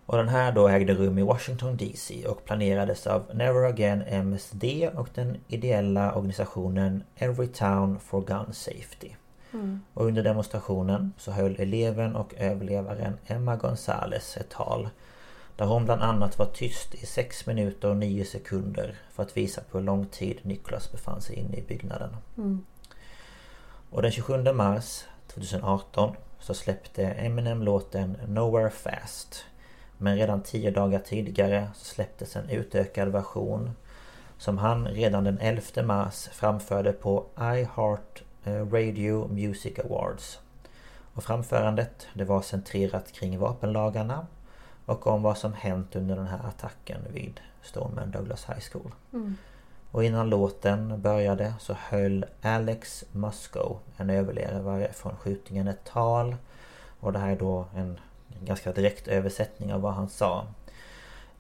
Och den här då ägde rum i Washington DC och planerades av Never Again MSD och den ideella organisationen Every Town for Gun Safety. Och under demonstrationen så höll eleven och överlevaren Emma Gonzales ett tal där hon bland annat var tyst i 6 minuter och 9 sekunder för att visa på hur lång tid Nicholas befann sig inne i byggnaden. Och den 27 mars 2018 så släppte Eminem låten Nowhere Fast. Men redan tio dagar tidigare så släpptes en utökad version som han redan den 11 mars framförde på iHeart heart eh, Radio Music Awards. Och framförandet det var centrerat kring vapenlagarna och om vad som hänt under den här attacken vid Stoneman Douglas High School. Mm. Och innan låten började så höll Alex Musco, en överlevare från skjutningen, ett tal. Och det här är då en ganska direkt översättning av vad han sa.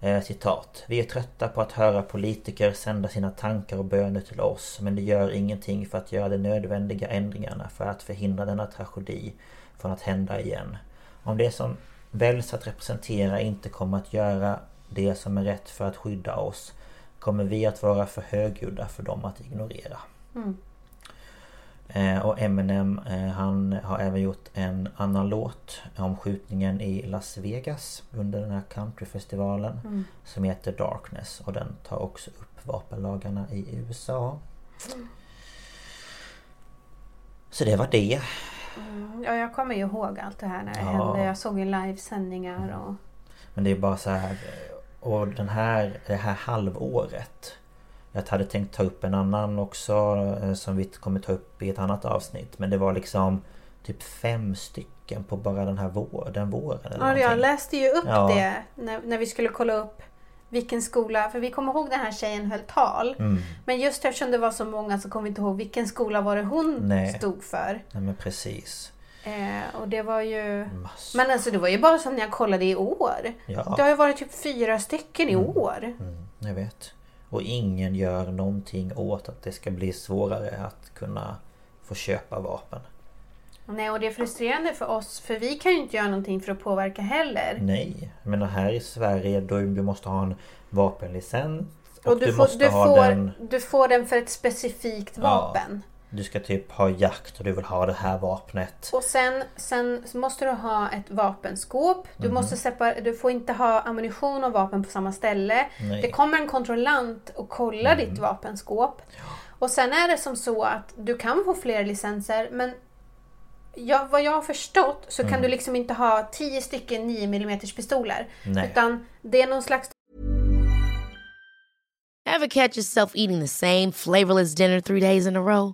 Eh, citat. Vi är trötta på att höra politiker sända sina tankar och böner till oss men det gör ingenting för att göra de nödvändiga ändringarna för att förhindra denna tragedi från att hända igen. Om det som väljs att representera inte kommer att göra det som är rätt för att skydda oss kommer vi att vara för högljudda för dem att ignorera. Eh, och Eminem eh, han har även gjort en annan låt om skjutningen i Las Vegas under den här countryfestivalen som heter Darkness och den tar också upp vapenlagarna i USA. Så det var det. Ja, jag kommer ju ihåg allt det här när det Ja. hände. Jag såg ju livesändningar och... Men det är bara så här Och den här, det här halvåret Jag hade tänkt ta upp en annan också eh, Som vi kommer ta upp i ett annat avsnitt Men det var liksom Typ fem stycken på bara den här vår, den våren. Eller Ja, jag någonting. läste ju upp Ja. det när, när vi skulle kolla upp vilken skola, för vi kommer ihåg den här tjejen höll tal. Mm. Men just eftersom det var så många så kom vi inte ihåg vilken skola var det hon Nej. stod för. Nej men precis. Eh, och det var ju... Massor. Men alltså det var ju bara som när jag kollade i år. Ja. Det har ju varit typ fyra stycken i år. Mm, jag vet. Och ingen gör någonting åt att det ska bli svårare att kunna få köpa vapen. Nej, och det är frustrerande för oss för vi kan ju inte göra någonting för att påverka heller. Nej, menar här i Sverige då du måste ha en vapenlicens. Och, Och du, du, får, måste du, ha får, den... du får den för ett specifikt vapen. Du ska typ ha jakt och du vill ha det här vapnet. Och sen, sen måste du ha ett vapenskåp. Du, Mhm. måste du får inte ha ammunition och vapen på samma ställe. Nej. Det kommer en kontrollant och kollar Mm. ditt vapenskåp. Och sen är det som så att du kan få fler licenser men ja, vad jag har förstått så kan Mm. du liksom inte ha 10 stycken 9 mm pistoler. Nej. Utan det är någon slags Ever catch yourself eating the same flavorless dinner three days in a row?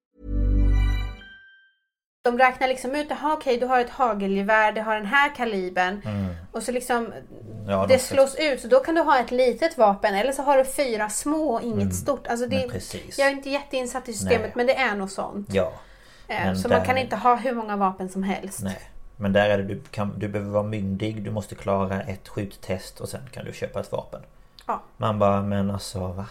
De räknar liksom ut, jaha okej du har ett hagelgevär, det har den här kalibern. Och så liksom Mm. Ja, det de- slås ut. Så då kan du ha ett litet vapen eller så har du fyra små och inget stort. Alltså det, Mm. Jag är inte jätteinsatt i systemet Nej. men det är nog sånt. Ja. Eh, Men så där- man kan inte ha hur många vapen som helst. Nej. Men där är det du, kan, du behöver vara myndig, du måste klara ett skjuttest och sen kan du köpa ett vapen. Ja. Man bara, men alltså va?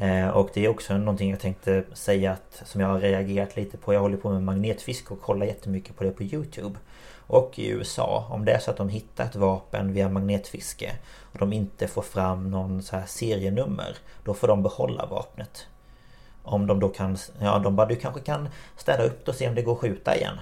Eh, och det är också någonting jag tänkte säga att som jag har reagerat lite på. Jag håller på med magnetfiske och kollar jättemycket på det på Youtube. Och i USA, om det är så att de hittar ett vapen via magnetfiske och de inte får fram någon så här serienummer, då får de behålla vapnet. Om de då kan, ja de bara du kanske kan städa upp och se om det går att skjuta igen.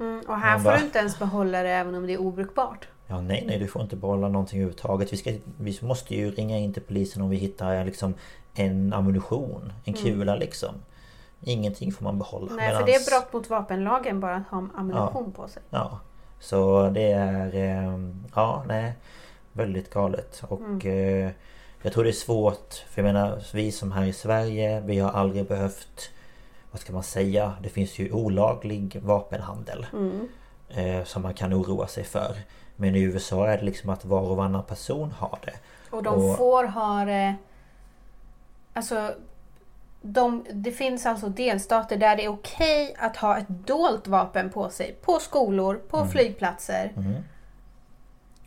Mm, och här Man får bara- du inte ens behålla det även om det är obrukbart. Ja nej nej du får inte behålla någonting överhuvudtaget. Vi, ska, vi måste ju ringa in till polisen om vi hittar liksom en ammunition. En kula liksom. Ingenting får man behålla. Mm. Nej, för Medans- det är brott mot vapenlagen bara att ha ammunition på sig. Ja. Så det är... eh, Ja nej. Väldigt galet. Och Mm. eh, jag tror det är svårt. För jag menar vi som här i Sverige. Vi har aldrig behövt... Vad ska man säga? Det finns ju olaglig vapenhandel. Mm. Eh, som man kan oroa sig för. Men i USA är det liksom att var och varannan person har det. Och de Och- får ha det... Alltså... De, det finns alltså delstater där det är okej att ha ett dolt vapen på sig. På skolor, på Mm. flygplatser.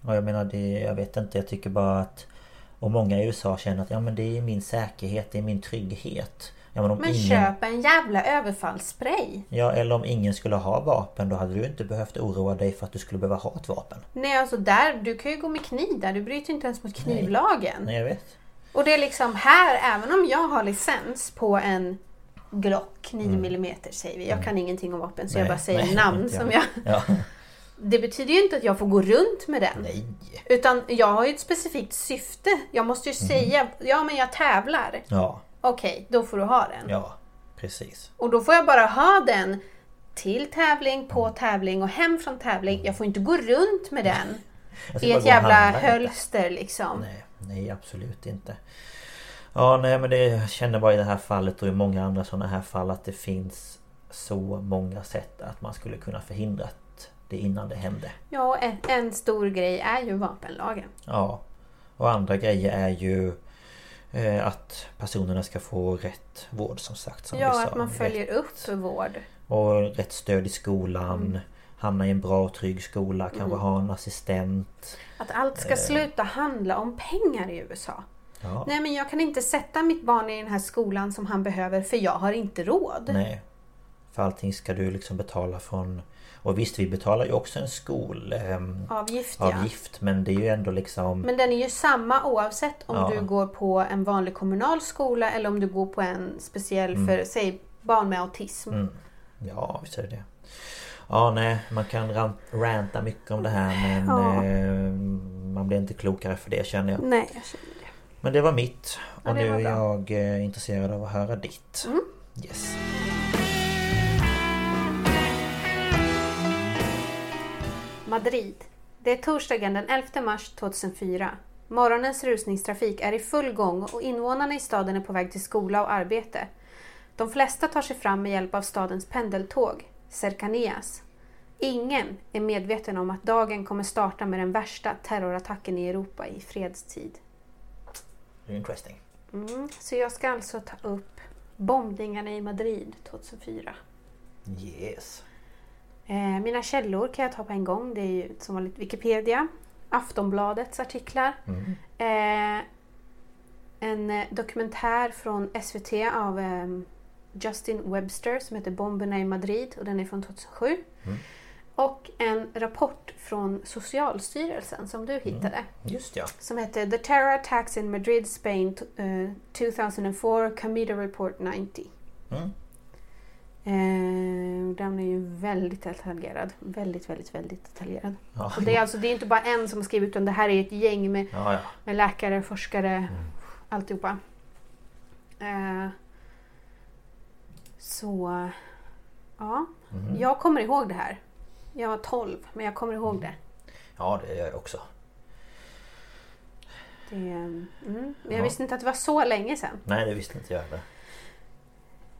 Och jag menar det, jag vet inte, jag tycker bara att Och många i USA känner att ja men det är min säkerhet, det är min trygghet. Ja, men om Men ingen, köp en jävla överfallsspray. Ja eller om ingen skulle ha vapen då hade du inte behövt oroa dig för att du skulle behöva ha ett vapen. Nej alltså där, du kan ju gå med kniv där. Du bryter inte ens mot knivlagen. Nej jag vet. Och det är liksom här, även om jag har licens på en Glock 9 mm säger vi. Jag kan ingenting om vapen så jag Mm. Nej, bara säger nej, namn som jag. jag... Ja. [LAUGHS] Det betyder ju inte att jag får gå runt med den. Nej. Utan jag har ju ett specifikt syfte. Jag måste ju säga, ja men jag tävlar. Ja, Okej, då får du ha den. ja. Precis. Och då får jag bara ha den till tävling, på tävling och hem från tävling. Jag får inte gå runt med den Jag i ett jävla hölster liksom. Nej, nej absolut inte. Ja nej men det jag känner bara i det här fallet och i många andra sådana här fall att det finns så många sätt att man skulle kunna förhindra det innan det hände. Ja, en, en stor grej är ju vapenlagen. Ja. Och andra grejer är ju eh, att personerna ska få rätt vård som sagt. Som vi Ja, att man följer rätt, upp vård. Och rätt stöd i skolan. Hamna i en bra och trygg skola, kanske Mm. ha en assistent. Att allt ska sluta handla om pengar i USA. Ja. Nej men jag kan inte sätta mitt barn i den här skolan som han behöver för jag har inte råd. Nej. För allting ska du liksom betala från... Och visst, vi betalar ju också en skolavgift. Avgift ja. men det är ju ändå liksom... Men den är ju samma oavsett om Ja. du går på en vanlig kommunal skola eller om du går på en speciell för, säg, barn med autism. Mm. Ja, visst är det det. Ja, nej, man kan ran- ranta mycket om det här men Ja. eh, man blir inte klokare för det känner jag. Nej, jag känner det. Men det var mitt. Ja, Och det nu är jag eh, intresserad av att höra ditt. Mm. Yes. Madrid. Det är torsdagen den 11 mars 2004. Morgonens rusningstrafik är i full gång och invånarna i staden är på väg till skola och arbete. De flesta tar sig fram med hjälp av stadens pendeltåg, Cercanías. Ingen är medveten om att dagen kommer starta med den värsta terrorattacken i Europa i fredstid. Interesting. Mm. Så jag ska alltså ta upp bombningarna i Madrid 2004. Yes. Eh, mina källor kan jag ta på en gång. Det är ju som vanligt Wikipedia, Aftonbladets artiklar, Mm. eh, en eh, dokumentär från SVT av eh, Justin Webster som heter Bomberna i Madrid och den är från 2007. Mm. Och en rapport från Socialstyrelsen som du hittade Just ja. som heter The Terror Attacks in Madrid, Spain eh, 2004 Comida Report 90. Mm. Eh, den är ju väldigt detaljerad. Väldigt, väldigt, väldigt detaljerad. Ja, Så det är alltså det är inte bara en som har skrivit utan det här är ett gäng med, ja, ja. med läkare, forskare, alltihopa. Eh, så ja, Mhm. jag kommer ihåg det här. Jag var 12 men jag kommer ihåg det. ja, det gör jag också. det mm. Men jag Ja. visste inte att det var så länge sedan. Nej, det visste inte jag heller.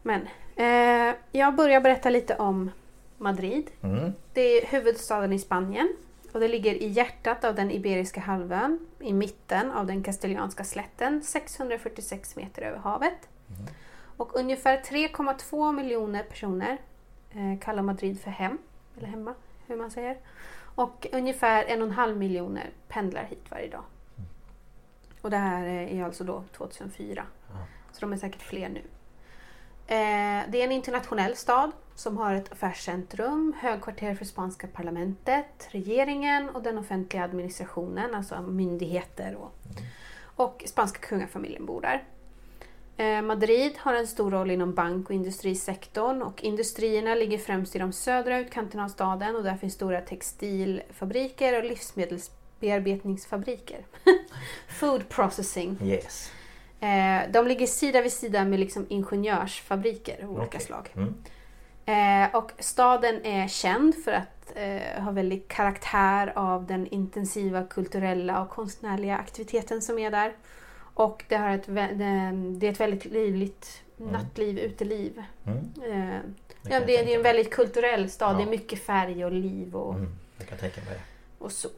Men eh, jag börjar berätta lite om Madrid. Mm. Det är huvudstaden i Spanien och det ligger i hjärtat av den Iberiska halvön i mitten av den kastilianska slätten 646 meter över havet. Och ungefär 3,2 miljoner personer eh, kallar Madrid för hem, eller hemma, hur man säger. Och ungefär en och en halv miljoner pendlar hit varje dag. Och det här eh, är alltså då 2004. Så de är säkert fler nu. Eh, det är en internationell stad som har ett affärscentrum, högkvarter för spanska parlamentet, regeringen och den offentliga administrationen, alltså myndigheter och, och spanska kungafamiljen bor där. Eh, Madrid har en stor roll inom bank och industrisektorn och industrierna ligger främst i de södra utkanterna av staden och där finns stora textilfabriker och livsmedelsbearbetningsfabriker. [LAUGHS] Food processing. Yes. Eh, de ligger sida vid sida med liksom ingenjörsfabriker av olika Okej. slag. Mm. Eh, och staden är känd för att ha väldigt karaktär av den intensiva kulturella och konstnärliga aktiviteten som är där. Och det, har ett, det- det är ett väldigt livligt nattliv, uteliv. Mm. Eh, Det ja, det, det är en väldigt kulturell stad. Det Ja. är mycket färg och liv och, Mm. Det. och så.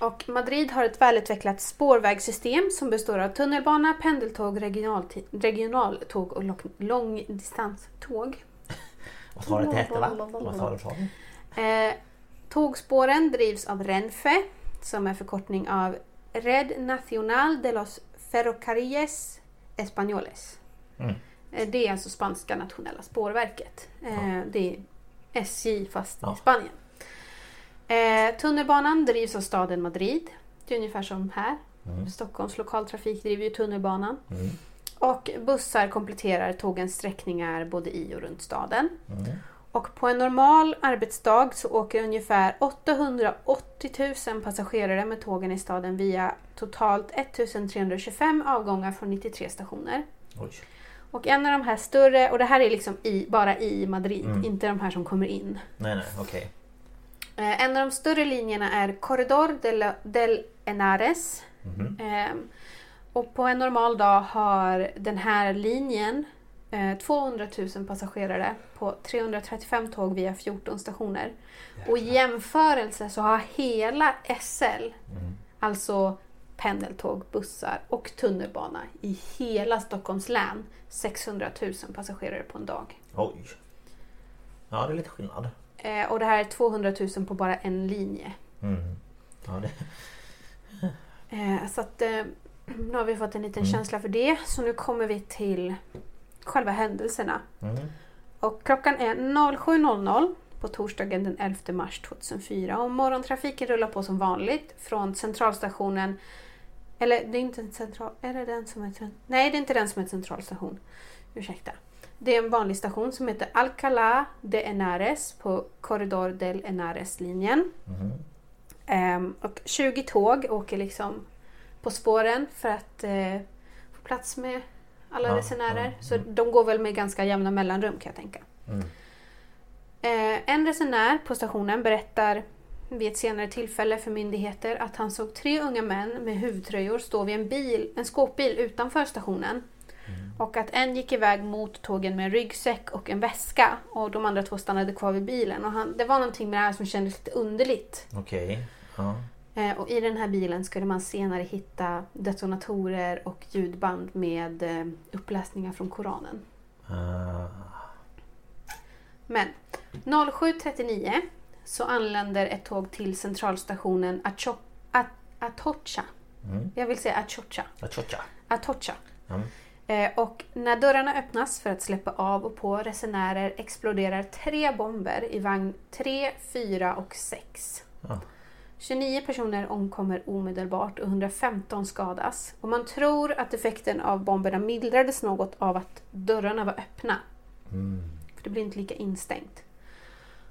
Och Madrid har ett välutvecklat spårvägssystem som består av tunnelbana, pendeltåg, regionaltåg och lång- långdistanståg. [LAUGHS] Vad sa du att det hette va? Vad sa du? sa du? Eh, tågspåren drivs av Renfe som är förkortning av Red Nacional de los Ferrocarriles Españoles. Mm. Eh, det är alltså spanska nationella spårverket. Eh, det är SJ fast Ja. i Spanien. Eh, tunnelbanan drivs av staden Madrid. Det är ungefär som här. Stockholms lokaltrafik driver ju tunnelbanan. Mm. Och bussar kompletterar tågens sträckningar både i och runt staden. Mm. Och på en normal arbetsdag så åker ungefär 880 000 passagerare med tågen i staden via totalt 1325 avgångar från 93 stationer. Oj. Och en av de här större, och det här är liksom i, bara i Madrid, Mm. inte de här som kommer in. Nej, nej, okej. Eh, en av de större linjerna är Corredor del, del Henares. Eh, och på en normal dag har den här linjen 200 000 passagerare på 335 tåg via 14 stationer. Och i jämförelse så har hela SL, alltså pendeltåg, bussar och tunnelbana i hela Stockholms län 600 000 passagerare på en dag. Oj. Ja, det är lite skillnad. Eh, och det här är 200 000 på bara en linje. Mm. Ja, det... Eh, så att eh, [CLEARS THROAT] nu har vi fått en liten Mm. känsla för det. Så nu kommer vi till själva händelserna. Mm. Och klockan är 07.00 på torsdagen den 11 mars 2004 och morgontrafiken rullar på som vanligt från centralstationen eller det är inte en central... Är det den som är... Nej, det är inte den som är centralstation. Ursäkta. Det är en vanlig station som heter Alcalá de Henares på Corredor del Henares-linjen. Mhm. Ehm, och 20 tåg åker liksom på spåren för att eh, få plats med alla Ja, resenärer. ja, Så mm. de går väl med ganska jämna mellanrum kan jag tänka. Mm. Eh, en resenär på stationen berättar vid ett senare tillfälle för myndigheter att han såg tre unga män med huvudtröjor stå vid en bil, en skåpbil utanför stationen. Och att en gick iväg mot tågen med en ryggsäck och en väska och de andra två stannade kvar vid bilen. Och han, det var någonting med det här som kändes lite underligt. Okej. Ja. Eh, och i den här bilen skulle man senare hitta detonatorer och ljudband med eh, uppläsningar från Koranen. Ah. Men 07.39 så anländer ett tåg till centralstationen Acho- At- Atocha. Mm. Jag vill säga Achocha. Achocha. Atocha. Mm. Eh, och när dörrarna öppnas för att släppa av och på resenärer exploderar tre bomber i vagn 3, 4 och 6. Ja. 29 personer omkommer omedelbart och 115 skadas. Och man tror att effekten av bomberna mildrades något av att dörrarna var öppna. Mm. För det blir inte lika instängt.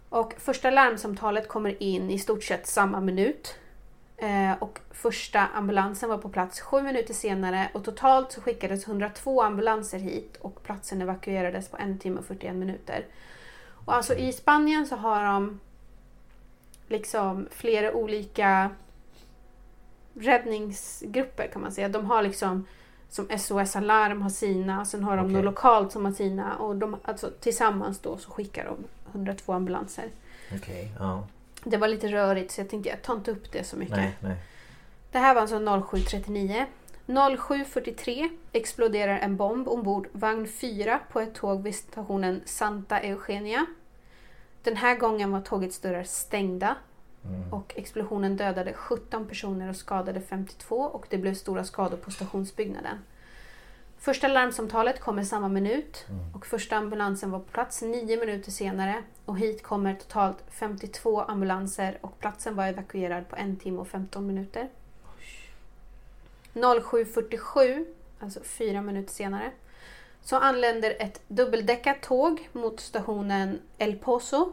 Och första larmsamtalet kommer in i stort sett samma minut. Eh, och första ambulansen var på plats sju minuter senare och totalt så skickades 102 ambulanser hit och platsen evakuerades på en timme och 41 minuter. Och alltså i Spanien så har de liksom flera olika räddningsgrupper kan man säga. De har liksom som SOS Alarm har sina, sen har de Okej. något lokalt som har sina och de, alltså, tillsammans då så skickar de 102 ambulanser. Okej. Ja. Det var lite rörigt så jag tänkte jag tar inte upp det så mycket. Nej, nej. Det här var alltså 07.39. 07.43 exploderar en bomb ombord vagn 4 på ett tåg vid stationen Santa Eugenia. Den här gången var tågets dörrar stängda Mm. och explosionen dödade 17 personer och skadade 52 och det blev stora skador på stationsbyggnaden. Första larmsamtalet kommer samma minut och första ambulansen var på plats nio minuter senare och hit kommer totalt 52 ambulanser och platsen var evakuerad på en timme och 15 minuter. 07.47, alltså fyra minuter senare, så anländer ett dubbeldäckat tåg mot stationen El Pozo.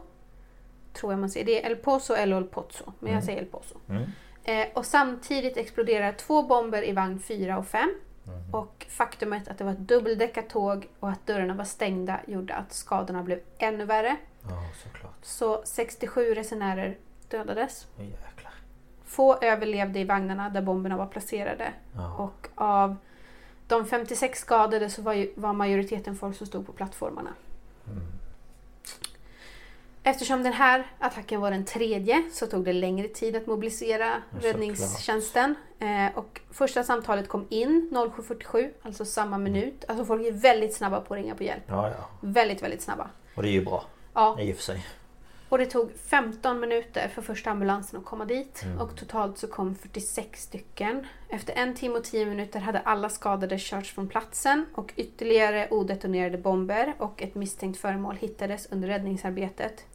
Tror jag man säger. Det är El Pozo eller El Pozo, men jag säger El Pozo. Mm. Eh, och samtidigt exploderar två bomber i vagn 4 och 5. Och faktumet att det var ett dubbeldäckat tåg och att dörrarna var stängda gjorde att skadorna blev ännu värre. Ja, såklart. Så 67 resenärer dödades. Jäklar. Få överlevde i vagnarna där bomberna var placerade. Ja. Och av de 56 skadade så var, ju, var majoriteten folk som stod på plattformarna. Eftersom den här attacken var den tredje så tog det längre tid att mobilisera Ja, räddningstjänsten. Eh, och första samtalet kom in 07.47, alltså samma minut. Alltså folk är väldigt snabba på att ringa på hjälp. Ja, ja. Väldigt, väldigt snabba. Och det är ju bra. Ja, I och för sig. Och det tog 15 minuter för första ambulansen att komma dit och totalt så kom 46 stycken. Efter en timme och 10 minuter hade alla skadade körts från platsen och ytterligare odetonerade bomber och ett misstänkt föremål hittades under räddningsarbetet.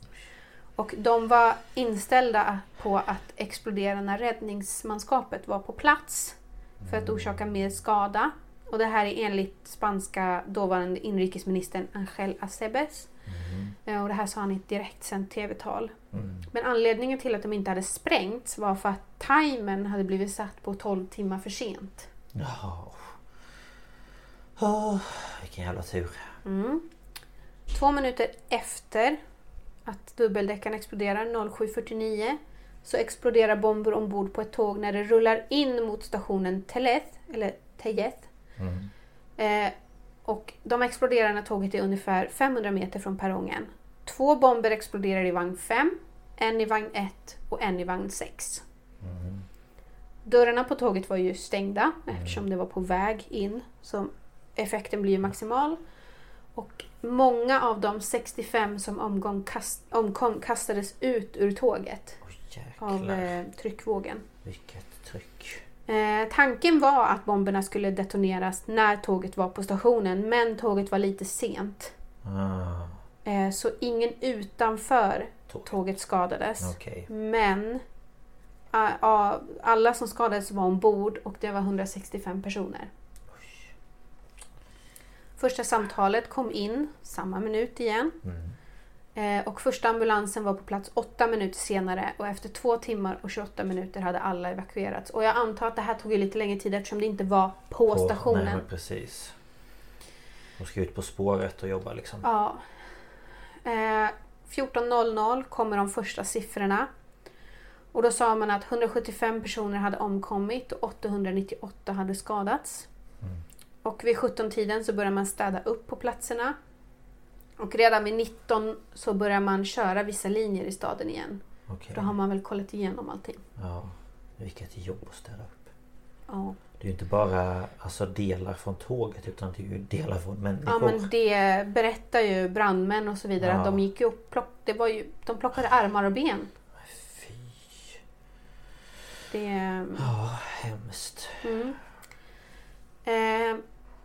Och de var inställda på att explodera när räddningsmanskapet var på plats för att orsaka mer skada. Och det här är enligt spanska dåvarande inrikesministern Angel Acebes. Eh, Och det här sa han i ett direktsänt tv-tal. Men anledningen till att de inte hade sprängts var för att timern hade blivit satt på 12 timmar för sent. Jaha. Oh, vilken jävla tur. Mm. Två minuter efter att dubbeldäckaren exploderar 07.49 så exploderar bomber ombord på ett tåg när det rullar in mot stationen Teleth, eller Tejeth. Mm. Eh, och de exploderar när tåget är ungefär 500 meter från perrongen. Två bomber exploderar i vagn 5, en i vagn 1 och en i vagn 6. Dörrarna på tåget var ju stängda eftersom det var på väg in. Så effekten blir ju maximal. Och många av de 65 som omgång kast, omkom kastades ut ur tåget Oj av eh, tryckvågen. Vilket tryck. Eh, tanken var att bomberna skulle detoneras när tåget var på stationen men tåget var lite sent. Ah, Eh, så ingen utanför tåg. tåget skadades. Okej. Men ah, alla som skadades var ombord och det var 165 personer. Första samtalet kom in samma minut igen. Mm. Eh, och första ambulansen var på plats åtta minuter senare och efter två timmar och 28 minuter hade alla evakuerats. Och jag antar att det här tog ju lite längre tid eftersom det inte var på, stationen. Nej precis. De ska ut på spåret och jobba liksom. Ja. Eh, 14.00 kommer de första siffrorna. Och då sa man att 175 personer hade omkommit och 898 hade skadats. Och vid 17-tiden så börjar man städa upp på platserna. Och redan vid 19 så börjar man köra vissa linjer i staden igen. Okej. Då har man väl kollat igenom allting. Ja. Vilket jobb att städa upp. Ja, Det är ju inte bara alltså, delar från tåget utan det är ju delar från ja människor. men det berättar ju brandmän och så vidare Ja. att de gick ju och plock, det var ju, de plockade armar och ben. Fy. Det, Ja, hemskt. Mm. Eh,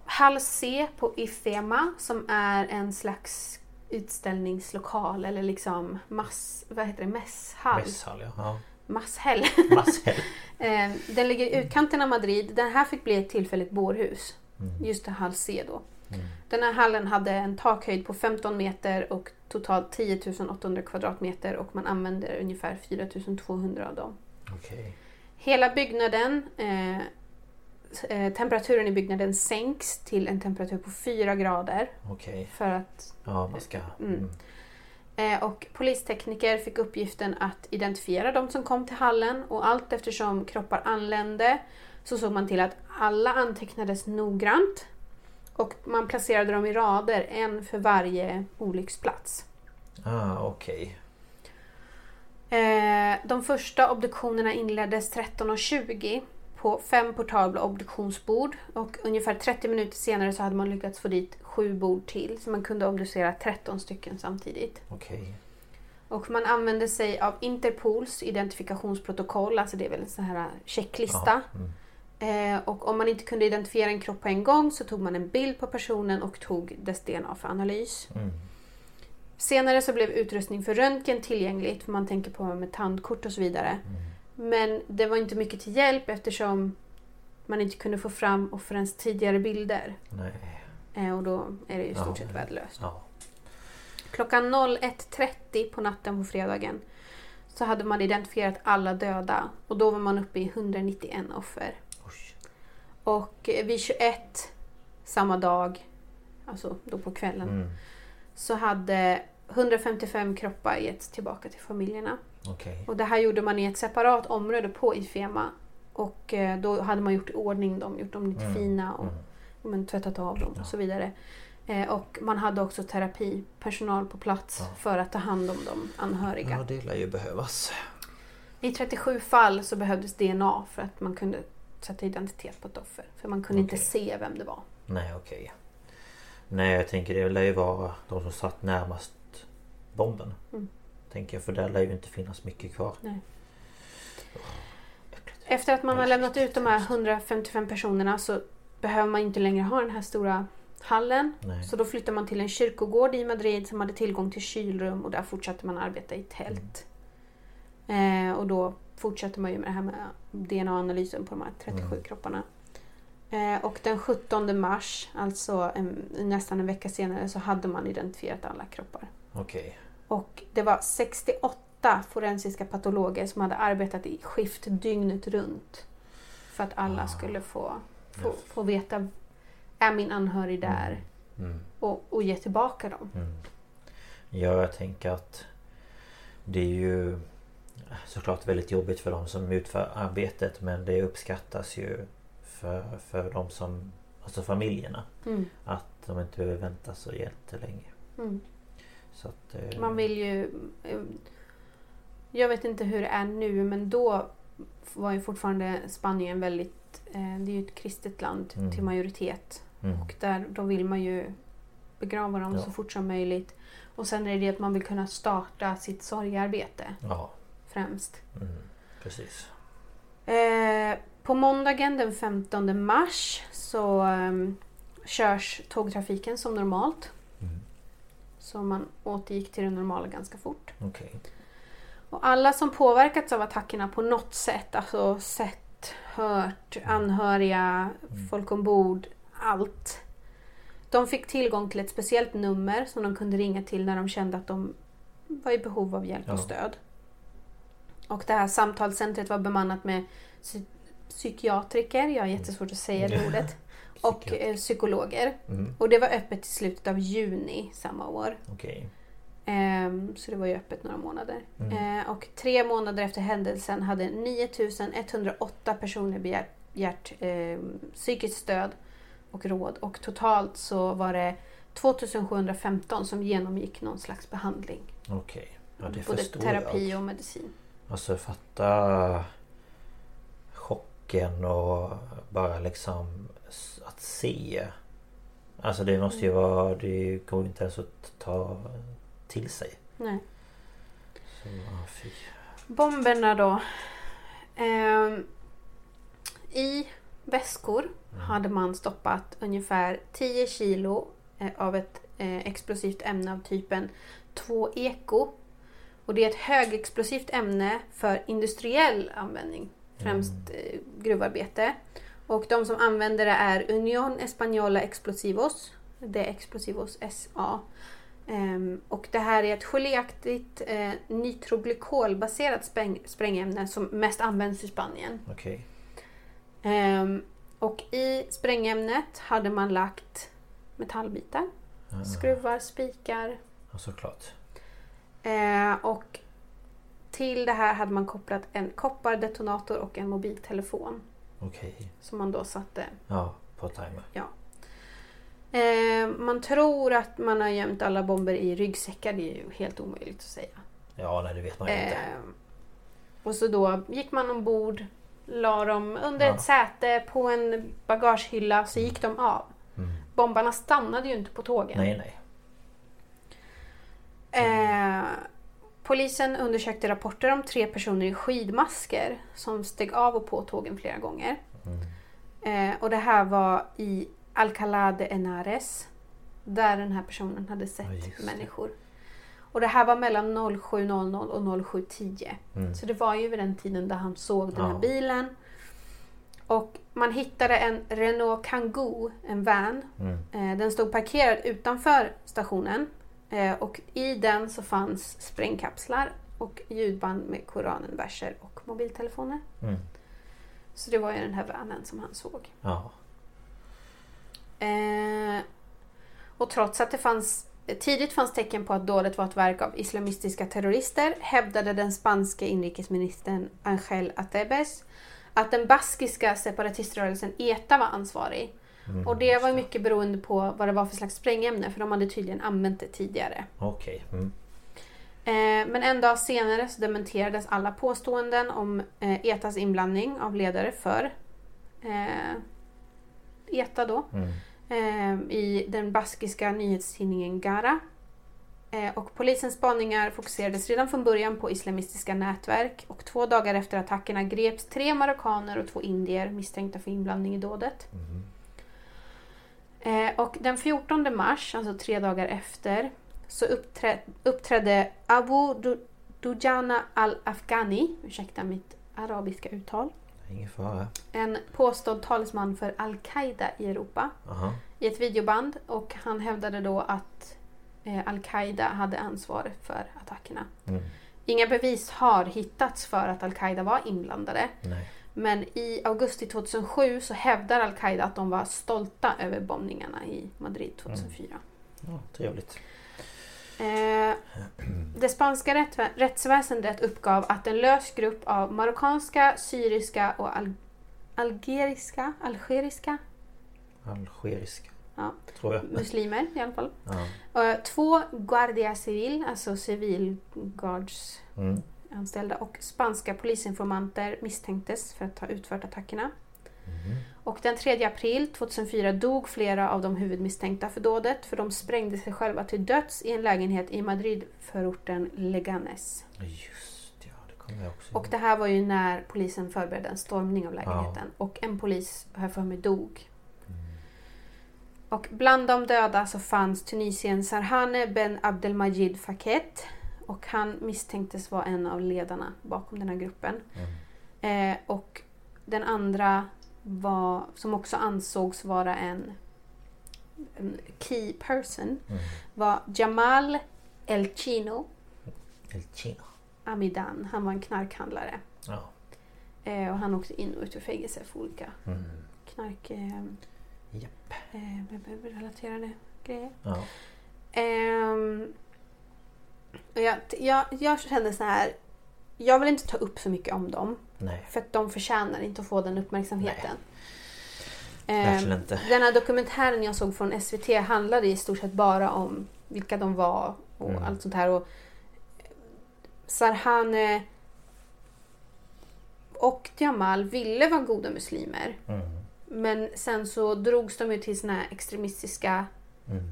Hall C på Ifema som är en slags utställningslokal eller liksom mass, vad heter det, mässhall. Mässhall ja. ja. Masshäll. Masshäll. [LAUGHS] eh, den ligger i utkanten av Madrid. Den här fick bli ett tillfälligt bårhus. Mm. Just det, Hall C då. Den här hallen hade en takhöjd på 15 meter och totalt 10 800 kvadratmeter och man använder ungefär 4 200 av dem. Okej. Hela byggnaden, eh, temperaturen i byggnaden sänks till en temperatur på 4 grader. Okej. För att, Ja, man ska... Mm. eh, och polistekniker fick uppgiften att identifiera de som kom till hallen och allt eftersom kroppar anlände så såg man till att alla antecknades noggrant och man placerade dem i rader, en för varje olycksplats. Ah, okej. Eh, de första obduktionerna inleddes 13.20 på fem portabla obduktionsbord och ungefär 30 minuter senare så hade man lyckats få dit sju bord till så man kunde obducera 13 stycken samtidigt. Okej. Och man använde sig av Interpols identifikationsprotokoll, alltså det är väl en sån här checklista. Mm. Eh, och om man inte kunde identifiera en kropp på en gång så tog man en bild på personen och tog dess DNA för analys. Mm. Senare så blev utrustning för röntgen tillgängligt, för man tänker på med tandkort och så vidare. Men det var inte mycket till hjälp eftersom man inte kunde få fram offrens tidigare bilder. Nej. Eh, och då är det ju i stort Ja. sett värdelöst. Ja. Klockan 01.30 på natten på fredagen så hade man identifierat alla döda och då var man uppe i 191 offer. Oj. Och vid 21 samma dag, alltså då på kvällen, Mm. så hade 155 kroppar getts tillbaka till familjerna. Okej. Och det här gjorde man i ett separat område på Ifema. Och eh, då hade man gjort i ordning dem, gjort dem lite Mm. fina och Mm. men, tvättat av dem Ja. och så vidare. Eh, och man hade också terapipersonal på plats Ja. för att ta hand om de anhöriga. Ja, det lär ju behövas. I 37 fall så behövdes DNA för att man kunde sätta identitet på ett offer. För man kunde inte Okej. se vem det var. Nej, okej. Nej, jag tänker det lär ju vara de som satt närmast bomben. Mm. Tänker jag, för där lär ju inte finnas mycket kvar. Nej. Efter att man har lämnat ut de här hemskt. 155 personerna så behöver man inte längre ha den här stora hallen. Nej. Så då flyttar man till en kyrkogård i Madrid som hade tillgång till kylrum och där fortsatte man arbeta i tält. Eh, och då fortsatte man ju med det här med DNA-analysen på de här 37 Mm. kropparna. Eh, och den 17 mars, alltså en, nästan en vecka senare, så hade man identifierat alla kroppar. Okej. Och det var 68 forensiska patologer som hade arbetat i skift dygnet runt. För att alla Ah. skulle få, få, Ja. få veta, är min anhörig där? Mm. Och, och ge tillbaka dem. Mm. Ja, jag tänker att det är ju såklart väldigt jobbigt för de som utför arbetet men det uppskattas ju för, för de som, alltså familjerna. Mm. Att de inte behöver vänta så jättelänge. Mm. Att, eh, Man vill ju... eh, Jag vet inte hur det är nu men då var ju fortfarande Spanien väldigt... eh, Det är ju ett kristet land Mm. till majoritet. mm, Och där, då vill man ju begrava dem Ja. så fort som möjligt. Och sen är det det att man vill kunna starta sitt sorgarbete Ja, främst. mm, precis. Eh, på måndagen den 15 mars så ehm, körs tågtrafiken som normalt. Mm. Så man återgick till det normala ganska fort. Okej. Och alla som påverkats av attackerna på något sätt, alltså sett, hört, anhöriga, folk ombord, allt. De fick tillgång till ett speciellt nummer som de kunde ringa till när de kände att de var i behov av hjälp och stöd. Och det här samtalscentret var bemannat med psy- psykiatriker, jag har jättesvårt att säga det ordet, [LAUGHS] och eh, psykologer. Mm. Och det var öppet i slutet av juni samma år. Okej. Ehm, så det var ju öppet några månader. Mm. Eh, och tre månader efter händelsen hade 9108 personer begärt, begärt eh, psykiskt stöd och råd. Och totalt så var det 2715 som genomgick någon slags behandling. Okej. Ja, det Både förstår terapi jag. och medicin. Alltså fatta chocken och bara liksom att se. Alltså det måste ju vara... Det går inte ens att ta till sig. Nej. Så, fy. Bomberna då. Ehm, I väskor hade man stoppat ungefär 10 kilo eh, av ett eh, explosivt ämne av typen 2-eko. Och det är ett högexplosivt ämne för industriell användning, främst eh, gruvarbete. Och de som använder det är Unión Española Explosivos, det är Explosivos SA. Ehm, och det här är ett geléaktigt eh, nitroglykolbaserat spräng, sprängämne som mest används i Spanien. Okej. Ehm, och i sprängämnet hade man lagt metallbitar, Ja, skruvar, spikar. ja, såklart. Eh, och till det här hade man kopplat en koppardetonator och en mobiltelefon. Okej. Som man då satte. Ja, på timer. Eh, man tror att man har gömt alla bomber i ryggsäckar. Det är ju helt omöjligt att säga. Ja, nej det vet man ju inte. Eh, och så då gick man ombord, la dem under Ja. ett säte på en bagagehylla så gick de av. Mm. Bombarna stannade ju inte på tågen. Nej, nej. Eh, polisen undersökte rapporter om tre personer i skidmasker som steg av och på tågen flera gånger. Mm. Eh, och det här var i Alcalá de Henares där den här personen hade sett Ja, människor. Och det här var mellan 07.00 och 07.10. Mm. Så det var ju vid den tiden där han såg den här Ja. bilen. Och man hittade en Renault Kangoo, en van. Mm. Eh, Den stod parkerad utanför stationen. Eh, Och i den så fanns sprängkapslar och ljudband med Koranen, verser och mobiltelefoner. Mm. Så det var ju den här vanen som han såg. Ja. Eh, och trots att det fanns, tidigt fanns tecken på att dådet var ett verk av islamistiska terrorister hävdade den spanske inrikesministern Ángel Atebes att den baskiska separatiströrelsen ETA var ansvarig. Mm. Och det var mycket beroende på vad det var för slags sprängämne för de hade tydligen använt det tidigare. Okej. Mm. Eh, men en dag senare så dementerades alla påståenden om eh, ETAs inblandning av ledare för eh, ETA då. Mm. i den baskiska nyhetstidningen Gara. Och polisens spaningar fokuserades redan från början på islamistiska nätverk och två dagar efter attackerna greps tre marockaner och två indier misstänkta för inblandning i dådet. Mm. Eh, och den 14 mars, alltså tre dagar efter, så uppträ- uppträdde Abu Du- Dujana al-Afghani, ursäkta mitt arabiska uttal, Ingen fara. en påstådd talesman för al-Qaida i Europa. Aha. i ett videoband och han hävdade då att eh, Al-Qaida hade ansvar för attackerna. Mm. Inga bevis har hittats för att Al-Qaida var inblandade. Nej. Men i augusti 2007 så hävdar Al-Qaida att de var stolta över bombningarna i Madrid 2004. Ja, trevligt. Eh, [CLEARS THROAT] det spanska rättsväsendet uppgav att en lös grupp av marockanska, syriska och al- algeriska, algeriska Algeriska. Ja. Tror jag. muslimer i alla fall Ja. Eh, Två Guardia Civil, alltså civilgards Mm. Anställda och spanska polisinformanter misstänktes för att ha utfört attackerna. Och den 3 april 2004 dog flera av de huvudmisstänkta för dådet för de sprängde sig själva till döds i en lägenhet i Madrid-förorten Leganes. Just ja, det kommer jag också Och det här var ju när polisen förberedde en stormning av lägenheten. Och en polis, har jag för mig, dog. Och bland de döda så fanns Tunisien Sarhane Ben Abdelmajid Faket. Och han misstänktes vara en av ledarna bakom den här gruppen. Eh, och den andra var, som också ansågs vara en, en key person, var Jamal El Chino El Chino. Amidan. Han var en knarkhandlare. Ja. Eh, och han åkte in och ut ur fängelse för olika Mm. knark... Eh, Japp. eh, relaterade grejer. Ja. Och jag, jag, jag kände så här. Jag vill inte ta upp för mycket om dem. Nej. För att de förtjänar inte att få den uppmärksamheten. Verkligen Ehm, inte. Den här dokumentären jag såg från SVT handlade i stort sett bara om vilka de var och Mm. allt sånt här. Och Sarhane och Jamal ville vara goda muslimer. Mm. Men sen så drogs de ju till såna här extremistiska... Mm.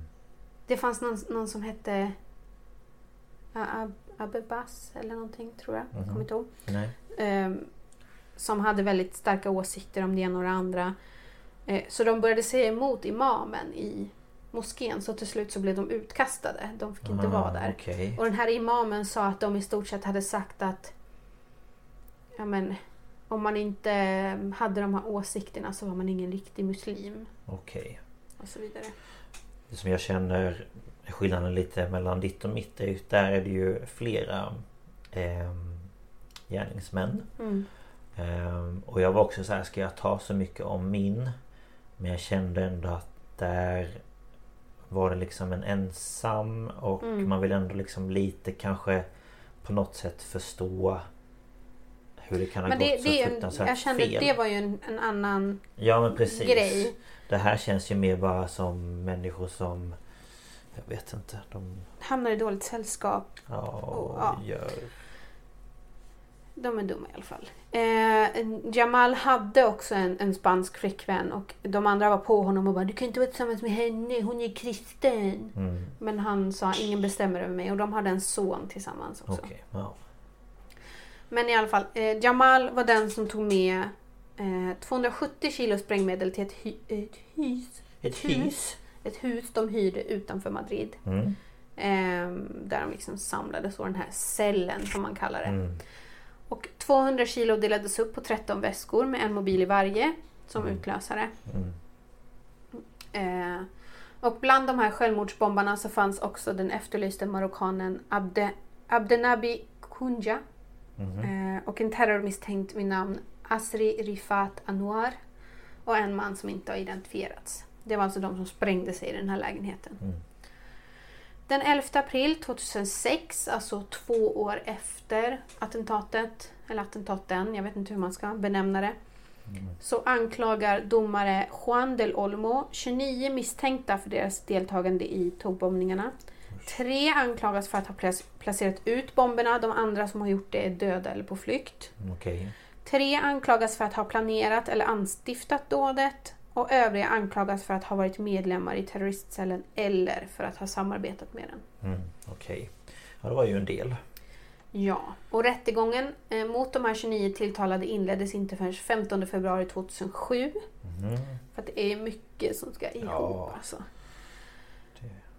Det fanns någon, någon som hette Ab- Abebas eller någonting tror jag. Mhm. Kommer inte ihåg. Ehm, som hade väldigt starka åsikter om det ena och det andra. Eh, så de började säga emot imamen i moskén så till slut så blev de utkastade. De fick inte Ah, vara där. Okej. Och den här imamen sa att de i stort sett hade sagt att ja, men, om man inte hade de här åsikterna så var man ingen riktig muslim. Okej. Och så vidare. Det som jag känner skillnaden lite mellan ditt och mitt är ju där är det ju flera ehm, gärningsmän. Mm. Ehm, och jag var också så här, ska jag ta så mycket om min? Men jag kände ändå att där var det liksom en ensam och Mm. man vill ändå liksom lite kanske på något sätt förstå hur det kan ha Men gått det, så det, är en- fruktansvärt jag kände fel. det var ju en, en annan Ja men precis. grej. Det här känns ju mer bara som människor som Jag vet inte. De Hamnar i dåligt sällskap. ja, Och, ja. gör... De är dumma i alla fall. Eh, Jamal hade också en, en spansk flickvän och de andra var på honom och bara Du kan inte vara tillsammans med henne, hon är kristen. Mm, Men han sa ingen bestämmer över mig och de hade en son tillsammans också. Okej, ja. Men i alla fall, eh, Jamal var den som tog med eh, 270 kilo sprängmedel till ett, hy- ett hus. Ett hus. Ett hus de hyrde utanför Madrid. Mm, Eh, där de liksom samlades och den här cellen som man kallar det. mm, Och 200 kilo delades upp på 13 väskor med en mobil i varje som Mm. utlösare. Eh, och bland de här självmordsbombarna så fanns också den efterlyste marockanen Abde, Abdenabi Kunja eh, och en terrormisstänkt vid namn Asri Rifat Anwar och en man som inte har identifierats. Det var alltså de som sprängde sig i den här lägenheten. Mm. Den 11 april 2006, alltså två år efter attentatet, eller attentaten, jag vet inte hur man ska benämna det, så anklagar domare Juan del Olmo 29 misstänkta för deras deltagande i tågbombningarna. Tre anklagas för att ha plac- placerat ut bomberna, de andra som har gjort det är döda eller på flykt. Okej. Tre anklagas för att ha planerat eller anstiftat dådet och övriga anklagas för att ha varit medlemmar i terroristcellen eller för att ha samarbetat med den. Mm, Okej. Ja, det var ju en del. Ja, och rättegången eh, mot de här 29 tilltalade inleddes inte förrän 15 februari 2007. Mhm. För att det är mycket som ska ihop. Ja. Alltså.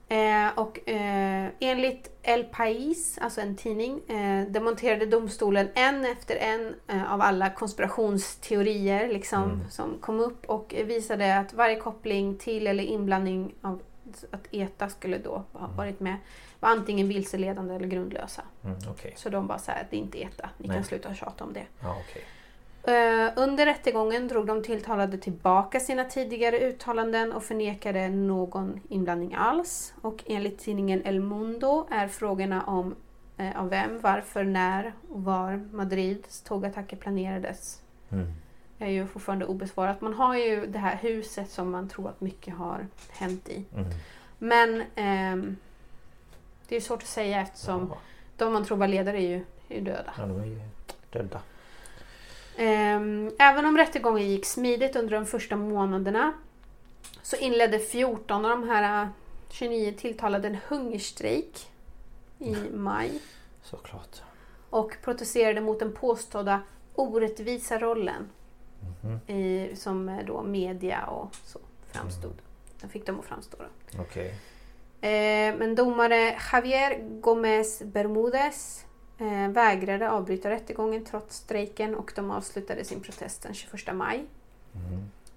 Eh, och eh, enligt El País, alltså en tidning, eh, demonterade domstolen en efter en eh, av alla konspirationsteorier liksom, Mm. som kom upp och visade att varje koppling till eller inblandning av att ETA skulle då ha varit med var antingen vilseledande eller grundlösa. Mm, Okej. Så de bara så här, det är inte ETA, ni Nej. kan sluta tjata om det. Ja, okej. Eh, under rättegången drog de tilltalade tillbaka sina tidigare uttalanden och förnekade någon inblandning alls. Och enligt tidningen El Mundo är frågorna om eh, av vem, varför, när och var Madrids tågattacker planerades Mm. är ju fortfarande obesvarat. Man har ju det här huset som man tror att mycket har hänt i. Mm. Men ehm, det är svårt att säga eftersom Ja, de man tror var ledare är ju, är döda. ja, de är ju döda. Ehm, Även om rättegången gick smidigt under de första månaderna så inledde 14 av de här eh, 29 tilltalade en hungerstrejk i maj Såklart. och protesterade mot den påstådda orättvisa rollen i, som eh, då media och så framstod. Den fick dem att framstå. Okej. Eh, men domare Javier Gomez Bermudez eh, vägrade avbryta rättegången trots strejken och de avslutade sin protest den 21 maj.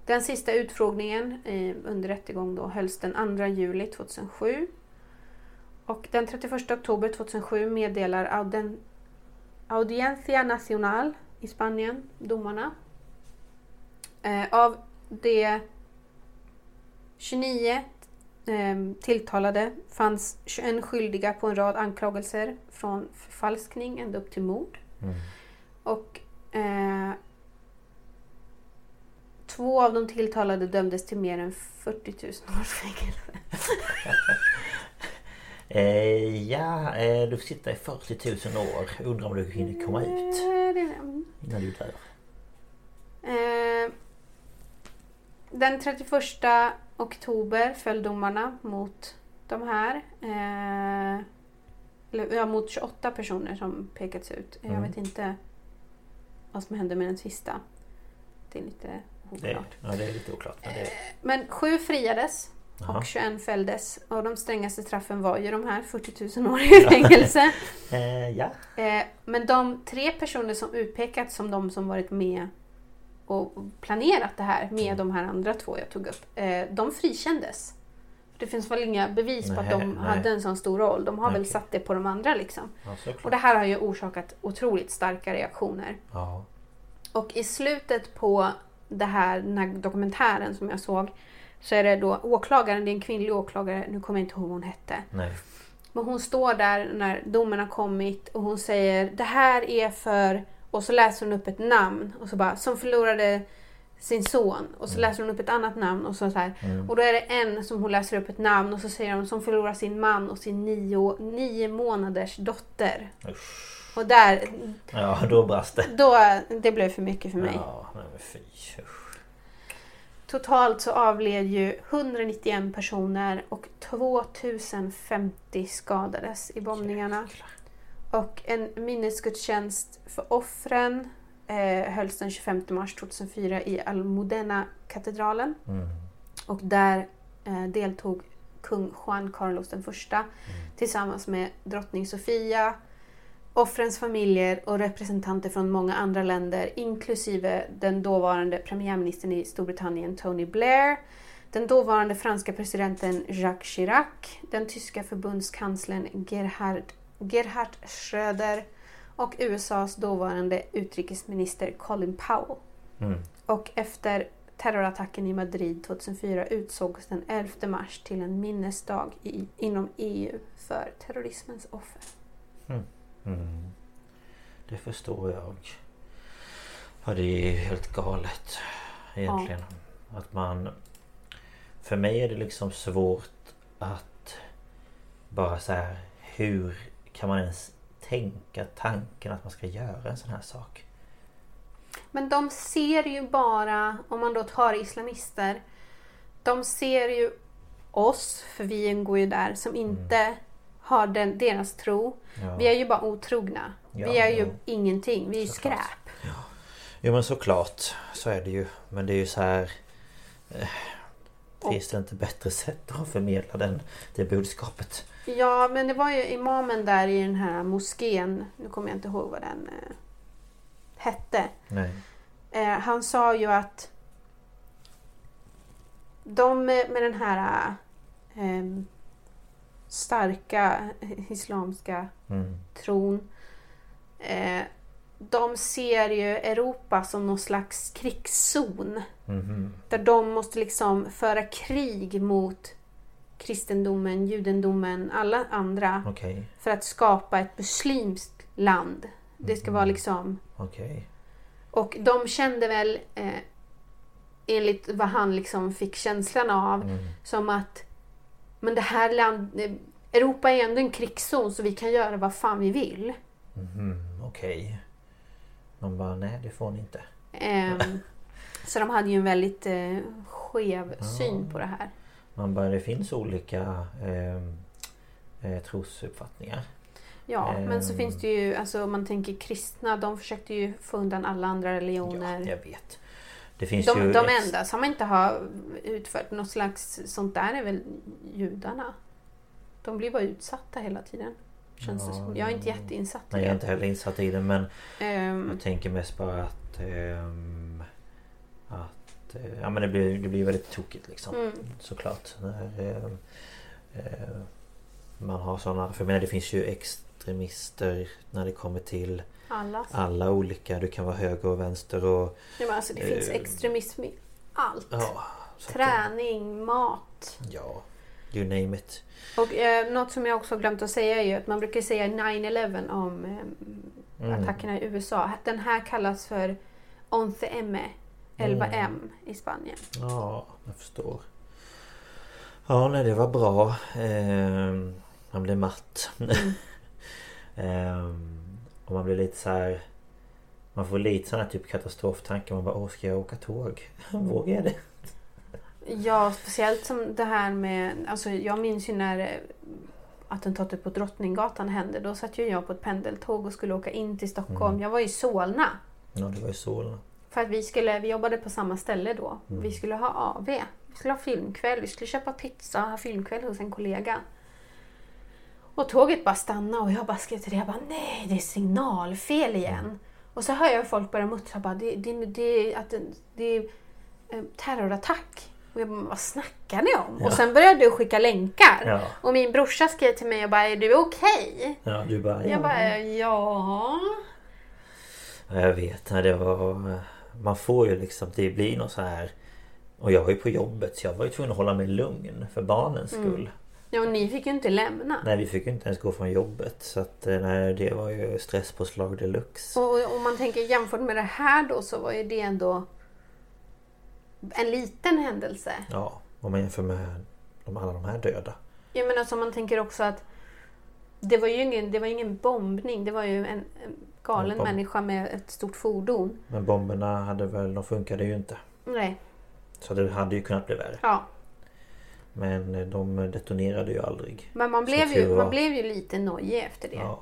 Den sista utfrågningen eh, under rättegång då hölls den 2 juli 2007. Och den 31 oktober 2007 meddelar Auden, Audiencia Nacional i Spanien, domarna. Eh, av de 29 eh, tilltalade fanns 21 skyldiga på en rad anklagelser från förfalskning ända upp till mord. Och eh, två av de tilltalade dömdes till mer än 40 000 [LAUGHS] års fängelse. [LAUGHS] Eh, ja, eh, du får sitta i 40 000 år. Undrar om du hinner komma ut Eh, mm. innan du dör. Eh, den 31 oktober föll domarna mot de här. Eh, eller, ja, mot 28 personer som pekats ut. Jag Mm. vet inte vad som hände med den sista. Det är lite Det, oklart. ja, det är lite oklart. Men det, Men sju friades Jaha. och 21 fälldes. Och de strängaste straffen var ju de här 40 000 år i fängelse. [LAUGHS] eh, ja. Eh, men de tre personer som utpekats som de som varit med och planerat det här med de här andra två jag tog upp. Eh, de frikändes. Det finns väl inga bevis på att Nej, de nej. hade en sån stor roll. De har väl Okej. satt det på de andra liksom. ja. Och det här har ju orsakat otroligt starka reaktioner. Ja. Och i slutet på det här, den här dokumentären som jag såg så är det då åklagaren, det är en kvinnlig åklagare, nu kommer jag inte ihåg vad hon hette. Nej. Men hon står där när domen har kommit och hon säger det här är för... Och så läser hon upp ett namn och så bara som förlorade sin son. Och så läser hon upp ett annat namn och så, så här. Och då är det en som hon läser upp ett namn och så säger hon som förlorar sin man och sin nio, nio månaders dotter. Usch. Och där, Ja, då brast det. då, det blev för mycket för mig. Ja, men fy. Usch. Totalt så avled ju 191 personer och 2050 skadades i bombningarna. Och en minnesgudstjänst för offren eh, hölls den 25 mars 2004 i Almudena-katedralen. Mm. Och där eh, deltog kung Juan Carlos den första tillsammans med drottning Sofia, offrens familjer och representanter från många andra länder inklusive den dåvarande premiärministern i Storbritannien Tony Blair, den dåvarande franska presidenten Jacques Chirac, den tyska förbundskanslern Gerhard, Gerhard Schröder och USAs dåvarande utrikesminister Colin Powell. Mm. Och efter terrorattacken i Madrid 2004 utsågs den 11 mars till en minnesdag i, inom EU för terrorismens offer. Mm. Det förstår jag. Ja, det är helt galet egentligen. Att man... För mig är det liksom svårt att bara så här... Hur kan man ens tänka tanken att man ska göra en sån här sak? Men de ser ju bara, om man då tar islamister, de ser ju oss, för vi ingår ju där, som inte har den, deras tro. Ja. Vi är ju bara otrogna. Ja, vi är ju jo. ingenting, vi är ju skräp. Jo men såklart. Så är det ju. Men det är ju så här... Eh, finns det inte bättre sätt att förmedla den, det budskapet? Ja, men det var ju imamen där i den här moskén, nu kommer jag inte ihåg vad den eh, hette. Eh, han sa ju att de med den här eh, starka islamska Mm. tron eh, de ser ju Europa som någon slags krigszon. Mhm. Där de måste liksom föra krig mot kristendomen, judendomen, alla andra. Okej. För att skapa ett muslimskt land. Det ska vara liksom... Okej. Och de kände väl, eh, enligt vad han liksom fick känslan av, Mm. som att men det här land, eh, Europa är ändå en krigszon så vi kan göra vad fan vi vill. Mhm. Okej. De bara, nej det får ni inte. Ehm, [LAUGHS] så de hade ju en väldigt eh, skev syn på det här. Man bara, det finns olika eh, eh, trosuppfattningar. Ja, men så Ehm. finns det ju, alltså om man tänker kristna, de försökte ju få undan alla andra Ja, religioner. jag vet. Det finns de ju... de enda som inte har utfört något slags sånt där är väl judarna. De blir bara utsatta hela tiden. Känns det Ja, som. Jag är inte jätteinsatt i Nej, jag är det. inte heller insatt i det men Ehm, jag tänker mest bara att... ehm, att eh, ja men det blir, det blir väldigt tokigt liksom. mm, Såklart. När, eh, eh, man har sådana... För jag menar det finns ju extremister när det kommer till alla. alla olika. Du kan vara höger och vänster och... Ja, men alltså, det finns Eh, extremism i allt. Ja. Träning, mat. Ja. You name it. Och eh, något som jag också glömt att säga är ju att man brukar säga 9-11 om eh, Mm. attackerna i USA. Den här kallas för 11M. 11M i Spanien. Ja, jag förstår. Ja, nej det var bra. Ehm, man blev matt. [LAUGHS] Ehm, och man blir lite så här. Man får lite här typ katastroftankar. Man bara, åh ska jag åka tåg? [LAUGHS] Vågar jag det? Ja, speciellt som det här med... Alltså jag minns ju när eh, attentatet på Drottninggatan hände. Då satt ju jag på ett pendeltåg och skulle åka in till Stockholm. Mm. Jag var i Solna. Ja, det var ju Solna. För att vi, skulle, vi jobbade på samma ställe då. Mm. Vi skulle ha AV. Vi skulle ha filmkväll. Vi skulle köpa pizza och ha filmkväll hos en kollega. Och tåget bara stannade och jag bara skrev till det. Jag bara nej, det är signalfel igen. Mm. Och så hör jag folk börja muttra. Bara, det, det, det, att det, det är eh, terrorattack. Och jag bara, vad snackar ni om? Ja. Och sen började du skicka länkar. Ja. Och min brorsa skrev till mig och bara, är du okej? Ja, du bara, ja. Jag bara, ja. Ja, Jag vet, det var... Man får ju liksom, det blir något så här... Och jag var ju på jobbet så jag var ju tvungen att hålla mig lugn för barnens Mm. skull. Ja, och ni fick ju inte lämna. Nej vi fick ju inte ens gå från jobbet så att eh, nej, det var ju stresspåslag deluxe. Och om man tänker jämfört med det här då så var ju det ändå en liten händelse. Ja, om man jämför med de, alla de här döda. Jag menar så man tänker också att det var ju ingen, det var ingen bombning. Det var ju en galen bomb. människa med ett stort fordon. Men bomberna hade väl, de funkade ju inte. Nej, Så det hade ju kunnat bli värre. ja. Men eh, de detonerade ju aldrig. Men man blev, ju, var. man blev ju lite nojig efter det. Ja.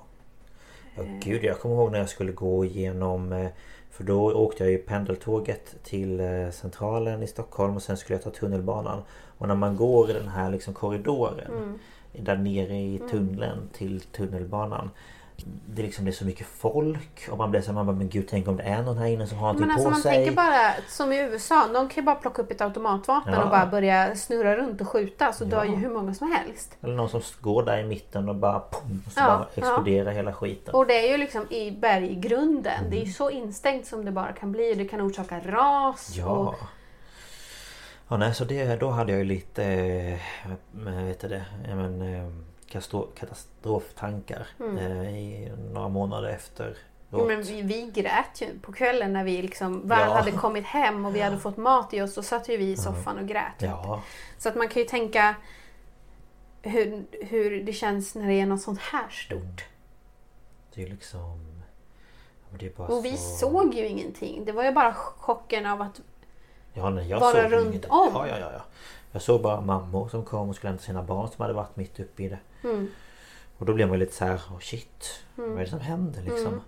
ja gud, jag kommer ihåg när jag skulle gå igenom eh, För då åkte jag ju pendeltåget till eh, Centralen i Stockholm och sen skulle jag ta tunnelbanan. Och när man går i den här liksom korridoren Mm. Där nere i tunneln till tunnelbanan det liksom det är så mycket folk och man blir så man bara, men gud tänk om det är någon här inne som har någonting alltså på man sig. tänker bara som i USA. De kan ju bara plocka upp ett automatvapen Ja. och bara börja snurra runt och skjuta. Så dör Ja. ju hur många som helst. Eller någon som går där i mitten och bara pum, och så Ja, bara exploderar hela skiten. Och det är ju liksom i berggrunden. Det är Mm. ju så instängt som det bara kan bli. Det kan orsaka ras. Ja. Och, Ja nej så det, då hade jag ju lite eh, vad heter det, ja, men, eh, katastroftankar eh, i några månader efter Mm. Men vi, vi grät ju på kvällen när vi liksom väl Ja. hade kommit hem och vi hade fått mat i oss. Då satt ju vi i soffan och grät. Ja, Så att man kan ju tänka hur, hur det känns när det är något sånt här stort. det är liksom... ja, Det är bara Och vi så... såg ju ingenting. Det var ju bara chocken av att Ja, nej, ju runt ingenting. om. Ja, ja, ja, ja. Jag såg bara mammor som kom och skulle hämta sina barn som hade varit mitt uppe i det. Mm. Och då blev man ju lite så här, oh shit. Vad är det som händer liksom?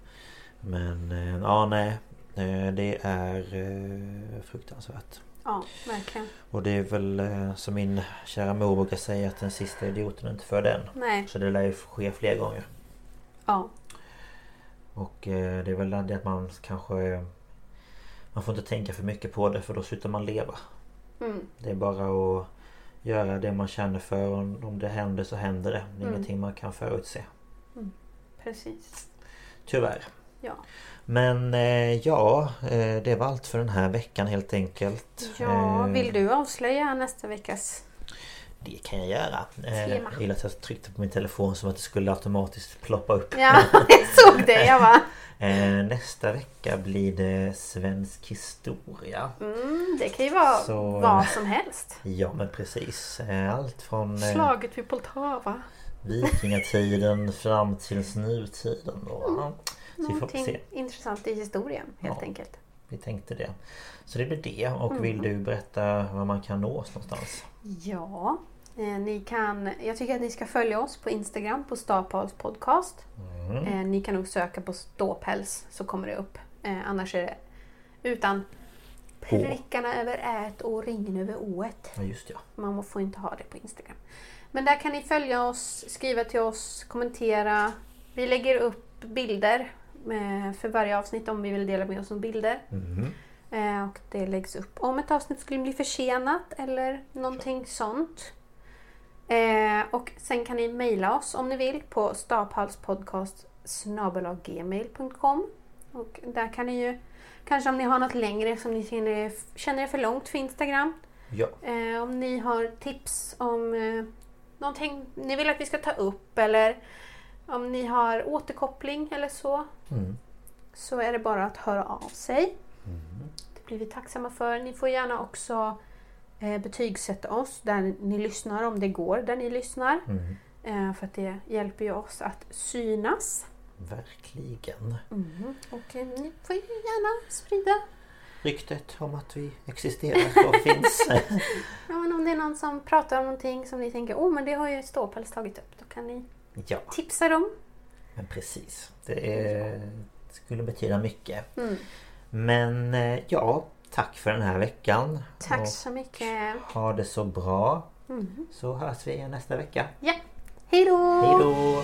Men eh, ja, nej. eh, Det är eh, fruktansvärt. Ja, verkligen. Och det är väl som min kära mor brukar säga att den sista idioten är inte för den. Nej. Så det lär ju ske fler gånger. Ja. Och det är väl det att man kanske... Man får inte tänka för mycket på det för då slutar man leva. Mm. Det är bara att göra det man känner för. och Om det händer så händer det. Det är Mm. ingenting man kan förutse. Precis. Tyvärr. Ja. Men eh, ja, eh, det var allt för den här veckan helt enkelt. Ja, Eh, vill du avslöja nästa veckas? Det kan jag göra. Eh, Tema. jag gillar att jag tryckte på min telefon som att det skulle automatiskt ploppa upp. Ja, [LAUGHS] jag såg det. Jag bara, [LAUGHS] Eh, nästa vecka blir det svensk historia. mm, det kan ju vara Så- vad som helst. Ja men precis. Eh, Allt från Slaget vid Poltava. vikingatiden fram till nutiden. Då. vi får någonting intressant i historien helt Ja. enkelt. Vi tänkte det. Så det blir det. Och Mm. vill du berätta var man kan nå oss någonstans? Ja, eh, ni kan, jag tycker att ni ska följa oss på Instagram på Stapals podcast. Mm. Eh, ni kan nog söka på ståpäls så kommer det upp. Eh, annars är det utan prickarna över ät och ringen över ået. Ja just ja. Man får inte ha det på Instagram. Men där kan ni följa oss, skriva till oss, kommentera. Vi lägger upp bilder för varje avsnitt om vi vill dela med oss av bilder. Eh, Och det läggs upp om ett avsnitt skulle bli försenat eller någonting sånt. Eh, Och sen kan ni mejla oss om ni vill på staphalspodcast gmail.com Och där kan ni ju, kanske om ni har något längre som ni känner, känner är för långt för Instagram. Ja. Eh, om ni har tips om eh, någonting ni vill att vi ska ta upp eller om ni har återkoppling eller så. Mm. Så är det bara att höra av sig. Det blir vi tacksamma för. Ni får gärna också eh, betygsätta oss där ni lyssnar om det går där ni lyssnar. Mm. Eh, för att det hjälper ju oss att synas. Verkligen. Och eh, ni får gärna sprida. Ryktet om att vi existerar och [LAUGHS] finns. Ja, men om det är någon som pratar om någonting som ni tänker oh men det har ju Ståpäls tagit upp. Då kan ni ja, tipsa dem. men precis. Det är, skulle betyda mycket. Mm. Men eh, ja, tack för den här veckan. Tack så mycket. Ha det så bra. Mm. Så hörs vi igen nästa vecka. Ja, hej då! Hej då!